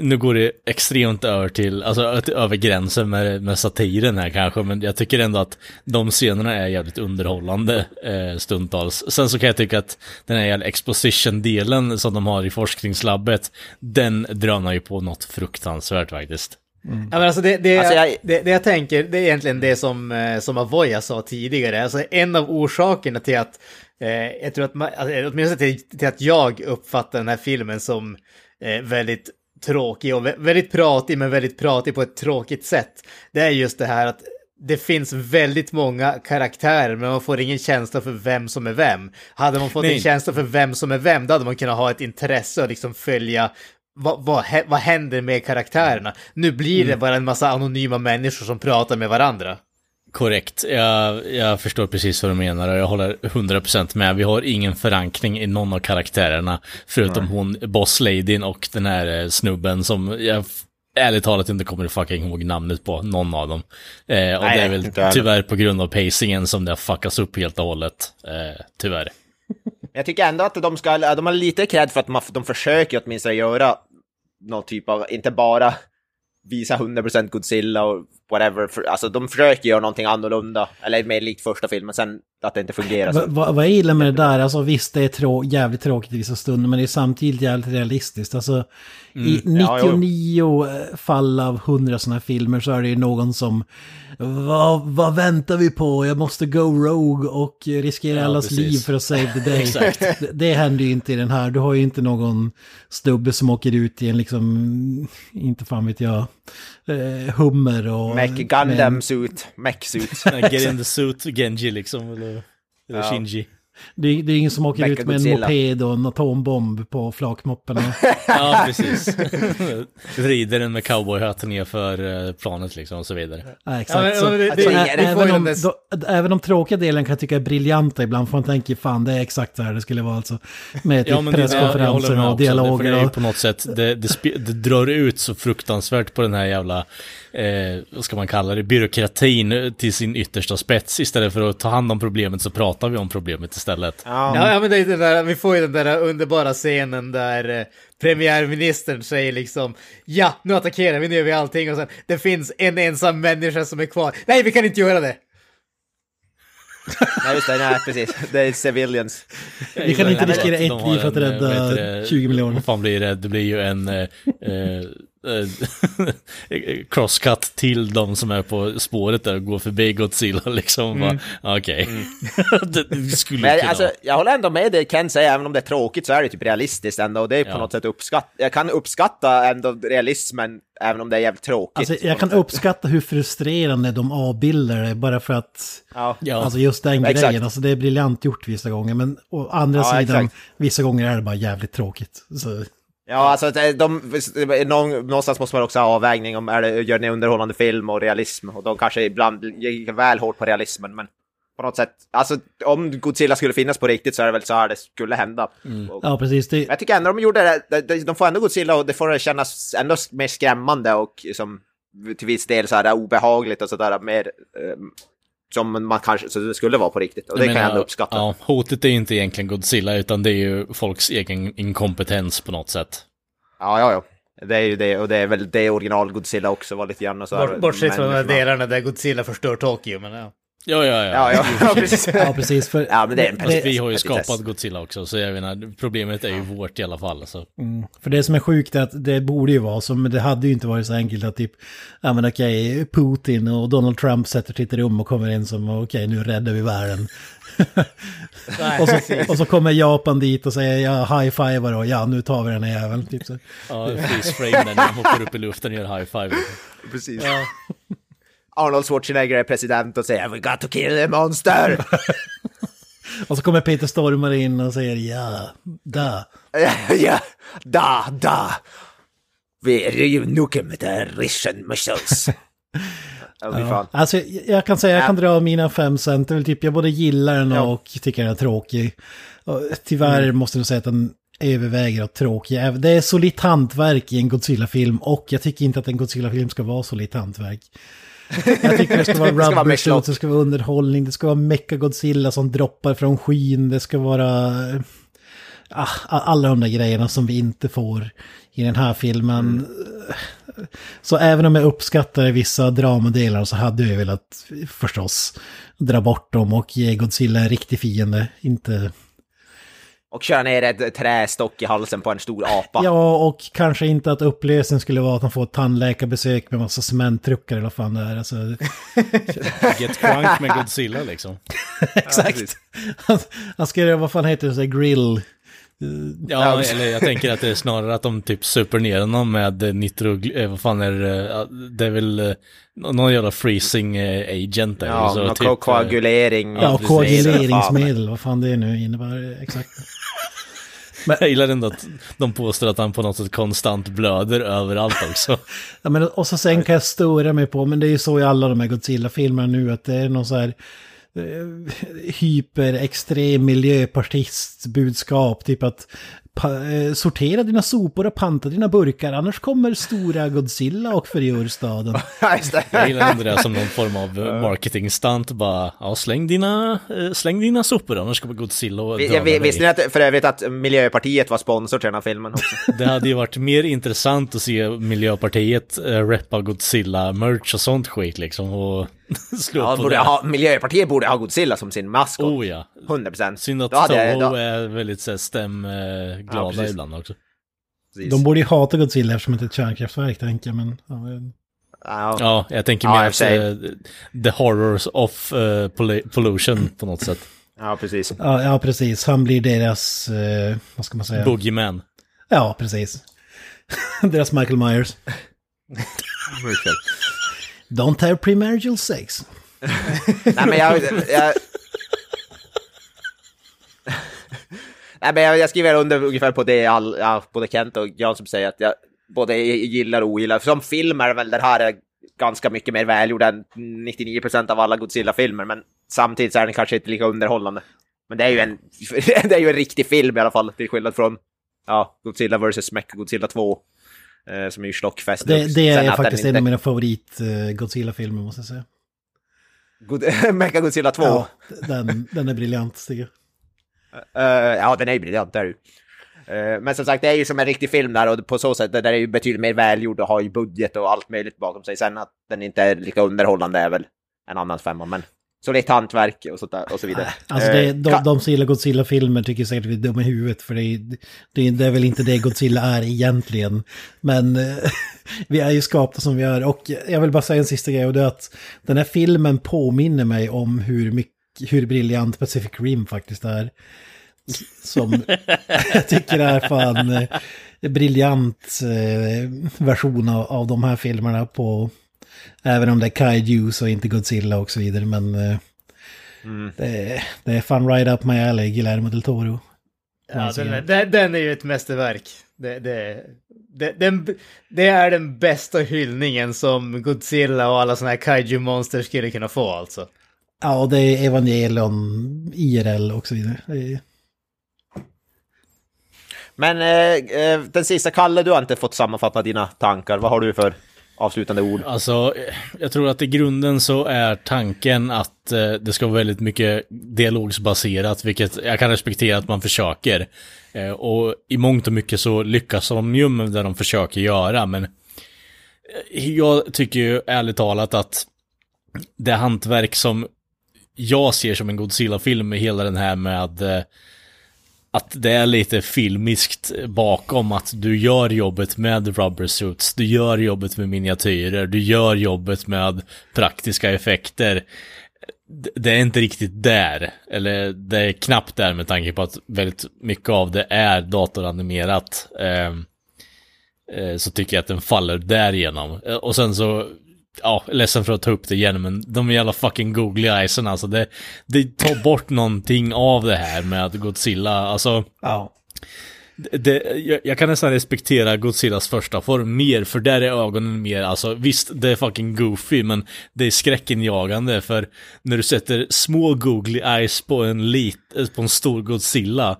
nu går det extremt över till, alltså över gränsen med, med satiren här kanske. Men jag tycker ändå att de scenerna är jävligt underhållande eh, stundtals. Sen så kan jag tycka att den här exposition-delen som de har i forskningslabbet, den drönar ju på något fruktansvärt faktiskt. Mm. Ja, men alltså det, det, alltså jag... Det, det, jag tänker, det är egentligen det som, eh, som Avoya sa tidigare. Alltså en av orsakerna till att, eh, jag tror att, man, alltså, åtminstone till, till att jag uppfattar den här filmen som eh, väldigt tråkig och väldigt pratig, men väldigt pratig på ett tråkigt sätt. Det är just det här att det finns väldigt många karaktärer, men man får ingen känsla för vem som är vem. Hade man fått Nej. en känsla för vem som är vem, då hade man kunnat ha ett intresse och liksom följa vad, vad, vad händer med karaktärerna? Nu blir det mm. bara en massa anonyma människor som pratar med varandra. Korrekt, jag, jag förstår precis vad du menar och jag håller 100% med. Vi har ingen förankring i någon av karaktärerna, förutom Nej. hon, bossladyn och den här eh, snubben som jag ärligt talat inte kommer fucking ihåg namnet på någon av dem. Eh, och Nej, det är väl tyvärr på grund av pacingen som det har fuckats upp helt och hållet, eh, tyvärr. Jag tycker ändå att de ska, de har lite cred för att de försöker åtminstone göra någon typ av, inte bara visa 100% Godzilla och whatever. För, alltså de försöker göra någonting annorlunda, eller mer likt första filmen, sen att det inte fungerar. Så. Vad jag gillar med det där, alltså visst det är trå jävligt tråkigt i vissa stunder, men det är samtidigt jävligt realistiskt. Alltså mm. i 99 ja, fall av 100 sådana filmer så är det ju någon som, vad, vad väntar vi på? Jag måste go rogue och riskera ja, allas precis. liv för att save the day. det, det händer ju inte i den här, du har ju inte någon stubbe som åker ut i en liksom, inte fan vet jag, eh, hummer och... Mech Gundam suit, mech suit. Get in the suit, Genji liksom, eller, eller ja. Shinji. Det, det, är ingen som åker ut med Godzilla. en moped och en atombomb på flakmoppen. ja, precis. Rider den med cowboyhatten nerför eh, planet liksom och så vidare. Ja, exakt. Ja, men, det, det, även, om, då, även de tråkiga delen kan jag tycka är briljanta ibland. Får man tänka, fan det är exakt så här det skulle vara alltså. Med typ ja, presskonferenser och dialoger. Det, det är på något sätt, det, det, det drar ut så fruktansvärt på den här jävla eh, vad ska man kalla det, byråkratin till sin yttersta spets. Istället för att ta hand om problemet så pratar vi om problemet istället. Ja, ja men det är den där, vi får ju den där underbara scenen där eh, premiärministern säger liksom ja, nu attackerar vi, nu gör vi allting och sen det finns en ensam människa som är kvar. Nej, vi kan inte göra det! nej, just det, nej, precis. Det är civilians. Vi kan inte riskera ett liv för att rädda 20 miljoner. Vad fan blir det? Det blir ju en... Eh, eh crosscut till de som är på spåret där och går förbi Godzilla liksom. Mm. Okej. Okay. Mm. det, skulle Men, alltså, jag håller ändå med det Ken säger, även om det är tråkigt så är det typ realistiskt ändå. Och det är på ja. något sätt uppskatt. Jag kan uppskatta ändå realismen, även om det är jävligt tråkigt. Alltså, jag kan uppskatta hur frustrerande de avbildar det, bara för att... Ja. Alltså just den ja, grejen, alltså det är briljant gjort vissa gånger. Men å andra ja, sidan, exakt. vissa gånger är det bara jävligt tråkigt. Så. Ja, alltså de, någonstans måste man också ha avvägning om är det, gör ni underhållande film och realism. Och de kanske ibland gick väl hårt på realismen, men på något sätt, alltså om Godzilla skulle finnas på riktigt så är det väl så här det skulle hända. Mm. Och, ja, precis. Det... Jag tycker ändå de gjorde det, de, de får ändå Godzilla och det får det kännas ändå mer skrämmande och som till viss del så här obehagligt och sådär mer. Som man kanske, så det skulle vara på riktigt. Och det menar, kan jag ändå uppskatta. Ja, hotet är ju inte egentligen Godzilla, utan det är ju folks egen inkompetens på något sätt. Ja, ja, ja. Det är ju det, och det är väl det original Godzilla också var lite grann. Bortsett från de delarna där Godzilla förstör Tokyo, men ja. Ja, ja, ja. ja, ja, precis. ja, precis. För, ja, men det är en det, vi har ju skapat Godzilla också, så jag menar, problemet är ju vårt i alla fall. Så. Mm. För det som är sjukt är att det borde ju vara så, men det hade ju inte varit så enkelt att typ, ja men okej, Putin och Donald Trump sätter sig i ett rum och kommer in som, okej, nu räddar vi världen. och, så, och så kommer Japan dit och säger ja, high five och ja, nu tar vi den här jäveln. Typ så. Ja, freeze frame när han hoppar upp i luften och gör high five. Precis. Ja. Arnold Schwarzenegger är president och säger We got to kill the monster! och så kommer Peter Stormare in och säger ja, da. ja, da, da. We nuke med the Russian missiles. Ja, alltså, jag kan säga, jag kan dra mina fem cent. Det är väl typ, jag både gillar den och tycker den är tråkig. Och tyvärr mm. måste jag säga att den överväger att tråkig. Det är solitt hantverk i en Godzilla-film och jag tycker inte att en Godzilla-film ska vara solitt hantverk. Jag tycker det ska vara rubber suits, det ska vara underhållning, det ska vara Mecha Godzilla som droppar från skyn, det ska vara ah, alla de där grejerna som vi inte får i den här filmen. Mm. Så även om jag uppskattar vissa dramadelar så hade jag velat förstås dra bort dem och ge Godzilla en riktig fiende, inte och köra ner ett trästock i halsen på en stor apa. Ja, och kanske inte att upplevelsen skulle vara att han får ett tandläkarbesök med massa cementtruckar eller vad fan det är. Alltså... Get crunk med Godzilla liksom. Exakt. Han, han ska göra, vad fan heter det, så grill... Ja, eller jag tänker att det är snarare att de typ super ner honom med nitro, eh, vad fan är det, det är väl eh, någon jävla freezing eh, agent där. Ja, så, typ, koagulering. Ja, koaguleringsmedel, vad fan det nu innebär exakt. Men jag gillar ändå att de påstår att han på något sätt konstant blöder överallt också. ja, men, och så sen kan jag störa mig på, men det är ju så i alla de här Godzilla-filmerna nu, att det är någon så här eh, hyperextrem miljöpartistbudskap, typ att Eh, sortera dina sopor och panta dina burkar, annars kommer stora Godzilla och förgör staden. Jag gillar ändå det som någon form av eh, marketing-stunt, bara ja, släng, dina, eh, släng dina sopor annars kommer Godzilla och döda dig. Visste ni att, för övrigt att Miljöpartiet var sponsor till den här filmen också? det hade ju varit mer intressant att se Miljöpartiet äh, reppa Godzilla-merch och sånt skit liksom. Och slå ja, borde ha, Miljöpartiet borde ha Godzilla som sin maskot. Oh ja. 100%. Synd att Toho är väldigt så, stämglada ja, ibland också. Precis. De borde ju hata Godzilla eftersom det är ett kärnkraftverk, tänker jag, men... Ja, ja jag tänker mer att uh, the horrors of uh, pollution på något sätt. Ja, precis. Ja, ja precis. Han blir deras, uh, vad ska man säga? Boogeyman. Ja, precis. deras Michael Myers. Don't have premarital sex. Nej, men jag... jag... Nej, men jag, jag skriver under ungefär på det all, ja, både Kent och Jan som säger att jag både gillar och ogillar. Som film är väl det här är ganska mycket mer välgjord än 99% av alla Godzilla-filmer, men samtidigt så är den kanske inte lika underhållande. Men det är ju en, det är ju en riktig film i alla fall, till skillnad från ja, Godzilla vs. Mecha Godzilla 2. Eh, som är ju Schlockfest. Det, det är faktiskt en av mina favorit uh, Godzilla-filmer måste jag säga. God Mecha Godzilla 2? Ja, den, den är briljant tycker jag. Uh, ja, den är ju briljant, det är ju. Uh, men som sagt, det är ju som en riktig film där och på så sätt, den är ju betydligt mer välgjord och har ju budget och allt möjligt bakom sig. Sen att den inte är lika underhållande är väl en annan femma, men så lite hantverk och, sånt där, och så vidare. Alltså det, de, de som gillar Godzilla-filmer tycker säkert att vi är dumma i huvudet, för det är, det, det är väl inte det Godzilla är egentligen. Men vi är ju skapta som vi är. Och jag vill bara säga en sista grej, och det är att den här filmen påminner mig om hur, mycket, hur briljant Pacific Rim faktiskt är. Som jag tycker är fan eh, briljant eh, version av, av de här filmerna på Även om det är kaijus och inte Godzilla och så vidare. Men eh, mm. det, är, det är fan right up my alley, Guillermo del Toro. Ja, den är, den är ju ett mästerverk. Det, det, det, den, det är den bästa hyllningen som Godzilla och alla sådana här kaiju-monster skulle kunna få alltså. Ja, och det är Evangelion, IRL och så vidare. Är... Men eh, eh, den sista, Kalle, du har inte fått sammanfatta dina tankar. Vad har du för avslutande ord? Alltså, jag tror att i grunden så är tanken att eh, det ska vara väldigt mycket dialogsbaserat, vilket jag kan respektera att man försöker. Eh, och i mångt och mycket så lyckas de ju med det de försöker göra, men eh, jag tycker ju ärligt talat att det hantverk som jag ser som en Godzilla-film är hela den här med eh, att det är lite filmiskt bakom att du gör jobbet med rubber suits, du gör jobbet med miniatyrer, du gör jobbet med praktiska effekter. Det är inte riktigt där, eller det är knappt där med tanke på att väldigt mycket av det är datoranimerat. Ehm, eh, så tycker jag att den faller därigenom. Eh, och sen så ja, ledsen för att ta upp det igen, men de jävla fucking googly eyesen alltså. Det, det tar bort någonting av det här med Godzilla, alltså. Ja. Det, jag, jag, kan nästan respektera Godzillas första form mer, för där är ögonen mer, alltså visst, det är fucking goofy, men det är skräckinjagande, för när du sätter små googly eyes på en, lit, på en stor Godzilla,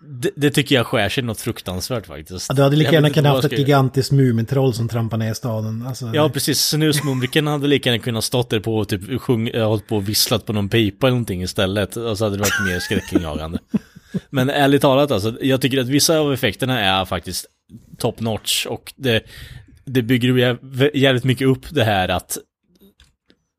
det, det, tycker jag skär sig något fruktansvärt faktiskt. Ja, du hade lika gärna kunnat haft ett gigantiskt Mumintroll som trampar ner staden. Alltså, ja, precis. Snusmumriken hade lika gärna kunnat stått där på och typ sjung, eh, hållit på och visslat på någon pipa eller någonting istället. Och så hade det varit mer skräckinjagande. Men ärligt talat alltså, jag tycker att vissa av effekterna är faktiskt top notch och det, det bygger jävligt mycket upp det här att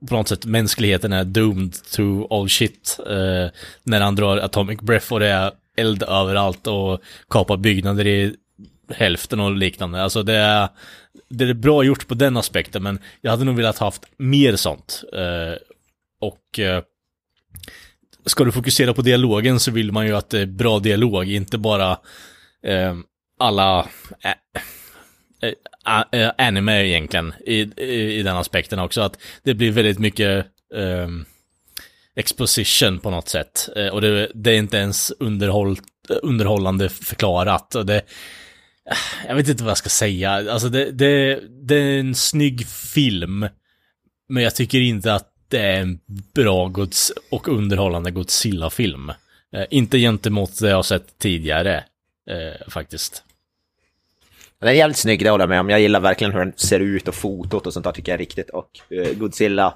på något sätt mänskligheten är doomed to all shit eh, när han drar atomic breath och det är eld överallt och kapa byggnader i hälften och liknande. Alltså det är, det är bra gjort på den aspekten, men jag hade nog velat haft mer sånt. Eh, och eh, ska du fokusera på dialogen så vill man ju att det är bra dialog, inte bara eh, alla eh, eh, eh anime egentligen i, i, i, den aspekten också. Att det blir väldigt mycket eh, exposition på något sätt. Eh, och det, det, är inte ens underhåll, underhållande förklarat. Och det, eh, jag vet inte vad jag ska säga. Alltså det, det, det är en snygg film. Men jag tycker inte att det är en bra Gods och underhållande Godzilla-film. Eh, inte gentemot det jag har sett tidigare, eh, faktiskt. Den är jävligt snygg, det håller jag med om. Jag gillar verkligen hur den ser ut och fotot och sånt där tycker jag är riktigt. Och eh, Godzilla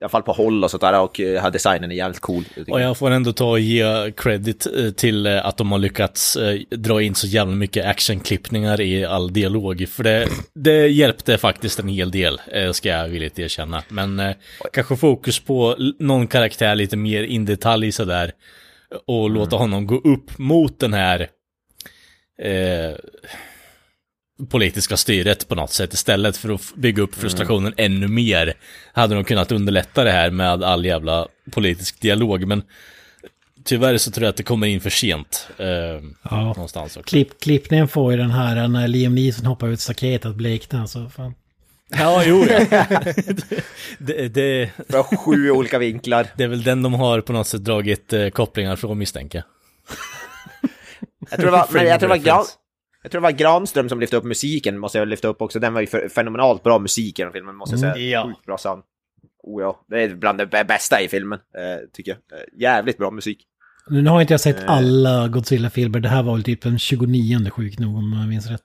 i alla fall på håll och sånt där och eh, designen är jävligt cool. Och jag får ändå ta och ge credit eh, till eh, att de har lyckats dra in så jävla mycket actionklippningar i all dialog. För det, det hjälpte faktiskt en hel del, ska jag villigt erkänna. Men eh, kanske fokus på någon karaktär lite mer in detalj sådär. Och mm. låta honom gå upp mot den här eh, politiska styret på något sätt istället för att bygga upp frustrationen mm. ännu mer. Hade de kunnat underlätta det här med all jävla politisk dialog, men tyvärr så tror jag att det kommer in för sent. Eh, ja. Någonstans också. Klipp, klippningen får ju den här när Liam Neeson hoppar ut staketet blekna, så fan. Ja, jo, ja. det, det, Från sju olika vinklar. Det är väl den de har på något sätt dragit eh, kopplingar från misstänker jag. Jag tror det var, men jag tror det var jag tror det var Granström som lyfte upp musiken, måste jag lyfta upp också. Den var ju fenomenalt bra musik i den filmen, måste jag säga. Mm, ja. Sjukt bra sound. Oh ja, det är bland det bästa i filmen, eh, tycker jag. Eh, jävligt bra musik. Nu har inte jag sett eh. alla Godzilla-filmer, det här var väl typ den 29 sjuk nog om jag minns rätt.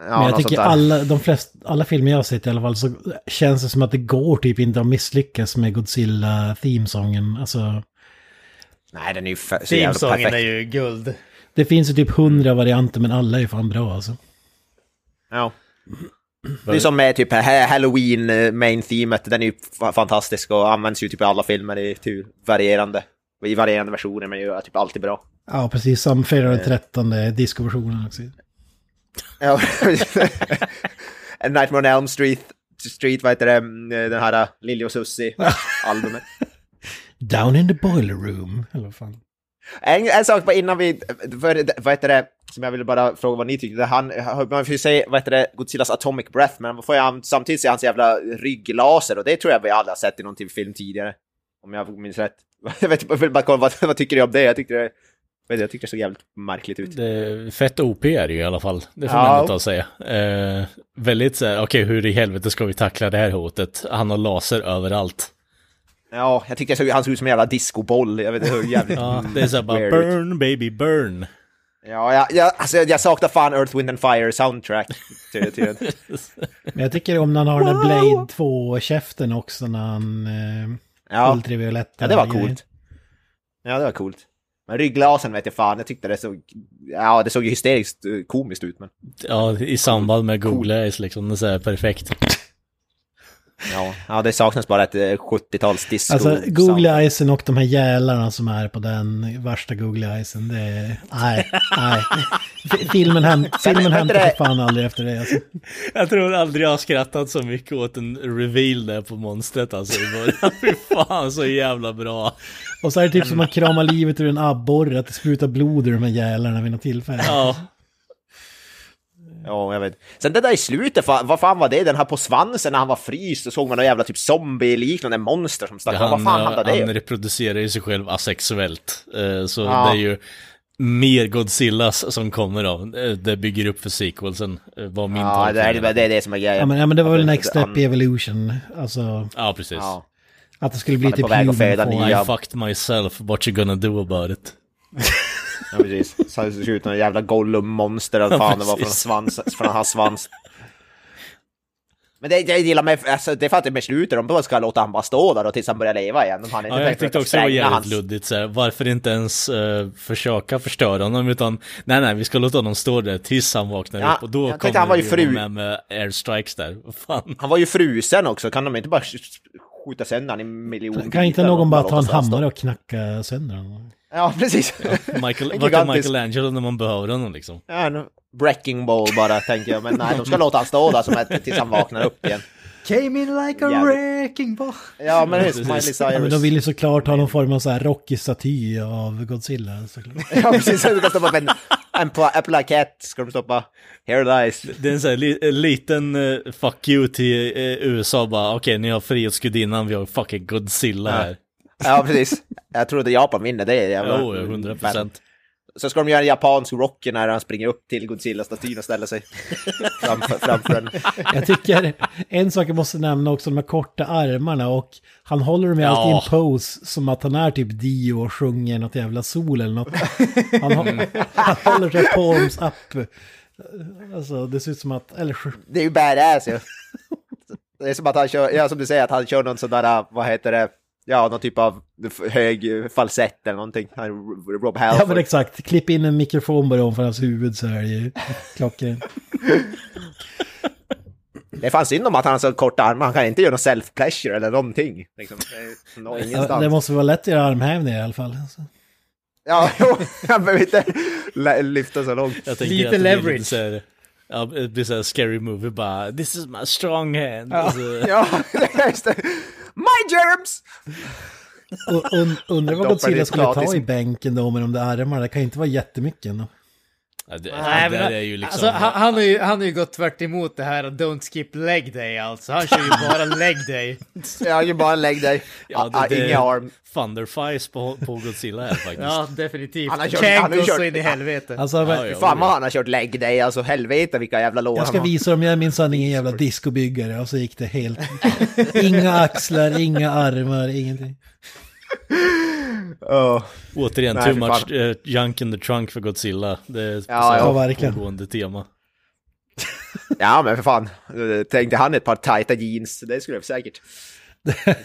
Ja, Men jag tycker alla, de flesta, alla filmer jag har sett i alla fall så känns det som att det går typ inte att misslyckas med Godzilla-themesången. Alltså... Nej, den är ju så jävla perfekt. Themesången är ju guld. Det finns ju typ hundra varianter men alla är fan bra alltså. Ja. Det är som med typ Halloween eh, main themet, den är ju fantastisk och används ju typ i alla filmer i typ varierande, i varierande versioner men är typ alltid bra. Ja, precis som fredag den 13 discoversionen också. Ja, Nightmare on Elm Street, Street, vad heter det, mm, den här Lily och Susie-albumet. Down in the boiler room, eller vad fan. En, en sak bara innan vi, för, vad heter det, som jag ville bara fråga vad ni tyckte. Han, man får ju säga, vad heter det, Godzillas Atomic Breath, men man får ju samtidigt se hans jävla rygglaser och det tror jag vi alla har sett i någon typ film tidigare. Om jag minns rätt. Jag, vet, jag vill bara kolla, vad, vad tycker ni om det? Jag tyckte det, jag tyckte det såg jävligt märkligt ut. Det, fett OP är det ju i alla fall. Det får ja. man inte säga. Eh, väldigt så här, okej okay, hur i helvete ska vi tackla det här hotet? Han har laser överallt. Ja, jag tyckte han såg ut som en jävla discoboll. Jag vet inte hur jävligt... ja, det är såhär bara burn baby burn. Ja, ja, ja alltså, jag saknar fan Earth, Wind and Fire soundtrack. Till, till. Men jag tycker om när han har den där Blade 2-käften också när han... Eh, Ja. ultravioletta ja, det var grejer. coolt. Ja, det var coolt. Men ryggglasen vet jag fan, jag tyckte det såg... Ja, det såg ju hysteriskt eh, komiskt ut, men... Ja, i samband med Google Eyes liksom, det är så här perfekt. Ja, ja det saknas bara ett eh, 70-tals disco. Alltså, Google Eyesen och de här jälarna som är på den värsta Google Eyesen, det är... Nej, nej. Filmen, häm, filmen hämtar sig fan aldrig efter det. Alltså. Jag tror aldrig jag har skrattat så mycket åt en reveal där på monstret alltså i början. Fy fan så jävla bra. Och så är det typ som att krama livet ur en abborre, att det sprutar blod ur de här jälarna vid något tillfälle. Ja, Ja, jag vet. Sen det där i slutet, vad fan var det? Den här på svansen när han var fryst så såg man någon jävla typ zombie-liknande monster som stack. han, vad fan handlade det han reproducerar ju sig själv asexuellt. Eh, Så Ja. det är ju mer Godzillas som kommer av. Eh, Det bygger upp för sequelsen, eh, var min Ja, det är, det är det som är grejen. Ja men, ja, men det var väl Next Step han- i Evolution. Alltså, Ja, precis. Ja. att det skulle bli Han är typ på väg att human föda form. nya- I fucked myself, what you gonna do about it? Ja, precis. Så det ser ut som en jävla Gollum-monster eller Ja, fan det var från, svans, från hans svans. Men det, det jag gillar med, alltså, det är för att det med slutet, de bara ska låta han bara stå där och tills han börjar leva igen. Har inte Ja, jag tyckte också det var jävligt hans- luddigt så här. Varför inte ens eh, försöka förstöra honom utan Nej nej, vi ska låta honom stå där tills han vaknar Ja, upp och då kommer han var ju fru- med med airstrikes där. Fan. Han var ju frusen också, kan de inte bara skjuta sönder han i miljoner Kan inte någon bara ta en han hammare och knacka sönder honom? Ja, precis. Michael, En vart är Michelangelo när man behöver honom liksom? Ja, en breaking ball bara, tänker jag. Men nej, de ska låta han stå där som ett, tills han vaknar upp igen. Came in like a wrecking ball. Ja, men det är. Miley Ja, men de Cyrus. vill ju såklart ha någon form av så här Rocky-staty av Godzilla. Såklart. Ja, precis. De ska stoppa en, en, en plakett, ska de stoppa. Here lies. Det är en sån här li, en liten uh, fuck you till eh, USA bara, okej ni har Frihetsgudinnan, vi har fucking Godzilla här. Ja, precis. Jag tror att Japan vinner det. jävla- Jo, oh, 100 procent. Så ska de göra en japansk Rocky när han springer upp till Godzilla-statyn och ställer sig framför, framför den. Jag tycker en sak jag måste nämna också, de här korta armarna och han håller dem ju alltid i Ja. en pose som att han är typ Dio och sjunger något jävla sol eller något. Han, hå- han håller sig palms up. Alltså det ser ut som att, eller Det är ju badass ju. Det är som att han kör, ja som du säger, att han kör någon sån där, vad heter det, ja någon typ av hög falsett eller någonting. Rob Ja Halford. men exakt, klipp in en mikrofon bara ovanför hans huvud så är det ju klockrent. Det fanns synd om att han har så korta armar, han kan inte göra någon self-pleasure eller någonting. Liksom. Det är Ja, det måste vara lätt att göra armhävningar i alla fall. Så. Ja, jo, han behöver inte lyfta så långt. Lite det leverage. så här, Ja, det blir såhär scary movie bara, this is my strong hand. Alltså, Ja, just det. My germs! Und, undrar vad Godzilla skulle ta i bänken då med de där armarna. Det kan ju inte vara jättemycket ändå. Det, Nej, men, är liksom... alltså, han, han, har ju, han har ju gått tvärt emot det här Don't skip leg day alltså. Han kör ju bara leg day. Jag kan bara lägg dig. Ja, Ja, det, det Ingen arm. Thunderfires på, på Godzilla här faktiskt. Ja, definitivt. Han har kört- han har kört- så in i helvete. Alltså, Ja, ja. Fan vad han har kört lägg dig, alltså helvete vilka jävla lår jag han ska visa dem, jag är minsann ingen jävla discobyggare. Och så gick det helt... Inga axlar, inga armar, ingenting. Åh. Återigen, Nej, too much uh, junk in the trunk för Godzilla. Det är ett Ja, ja, ja, verkligen. pågående tema. Ja men för fan, Eh, tänkte han ett par tajta jeans, det skulle jag säkert.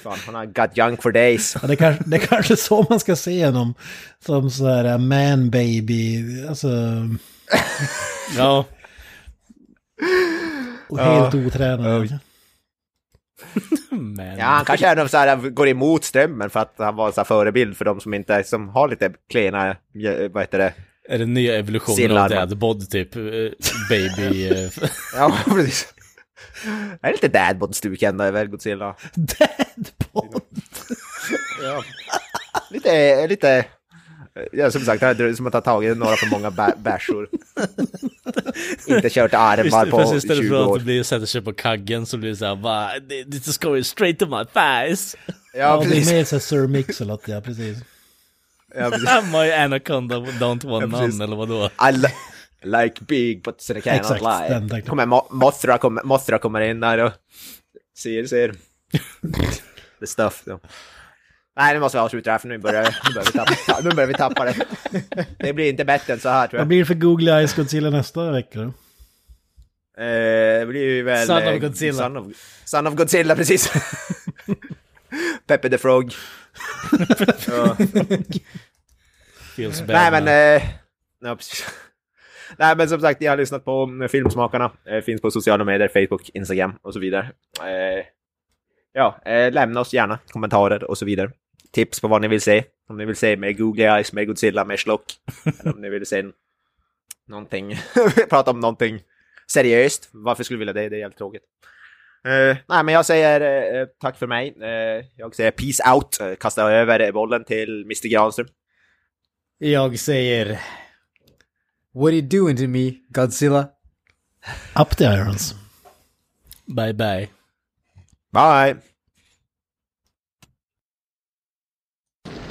Fan, han har got junk for days. Ja, det, kanske, det är kanske så man ska se honom. Som så här äh, man baby. Alltså, Ja, och helt otränad. Men... Ja, han kanske är någon så här, går emot strömmen för att han var en så här förebild för de som inte, som har lite klena, vad heter det? Är det nya evolutionen Sillarmar. av Dadbod typ? eh, baby... eh, Ja, precis. Det är lite dadbod-stuk ändå över Godzilla. Deadpool. Ja. Lite, lite... Ja, som sagt, det är som att ha tagit några för många bä- bärsor. Inte kört armar Just, på fast istället 20 för att år. det blir, sätter sig på kaggen så blir det såhär bara This is going straight to my thighs. Ja, Ja, det är precis. mer så här Sir Mix-a-Lot, ja precis. Ja, precis. my anaconda don't want Ja, precis. none eller vadå? I li like big but I cannot Exakt, lie. den där. Kommer Mo- Mothra, kommer, Mothra kommer in där och ser, ser. The stuff. Ja. Nej, nu måste vi avsluta det här för nu börjar, nu börjar, vi, tappa, nu börjar vi tappa det. Det blir inte bättre än så här tror jag. Vad blir det för Google Eyes Godzilla nästa vecka då? Eh, det blir ju väl... Son of eh, Godzilla. Son of, Son of Godzilla, precis. Peppe the Frog. ja. Feels bad. Nej men... Eh, precis. Nej men som sagt, jag har lyssnat på mm, Filmsmakarna. Eh, finns på sociala medier, Facebook, Instagram och så vidare. Eh, ja, eh, lämna oss gärna kommentarer och så vidare. Tips på vad ni vill se. Om ni vill se med Google Eyes, med Godzilla, med Schlock. Eller om ni vill se någonting, prata om någonting seriöst. Varför skulle vi vilja det? Det är jävligt tråkigt. Eh, nej, men jag säger eh, tack för mig. Eh, jag säger peace out. Uh, kastar över bollen till Mr Granström. Jag säger... What are you doing to me, Godzilla? Up the irons. Bye bye. Bye!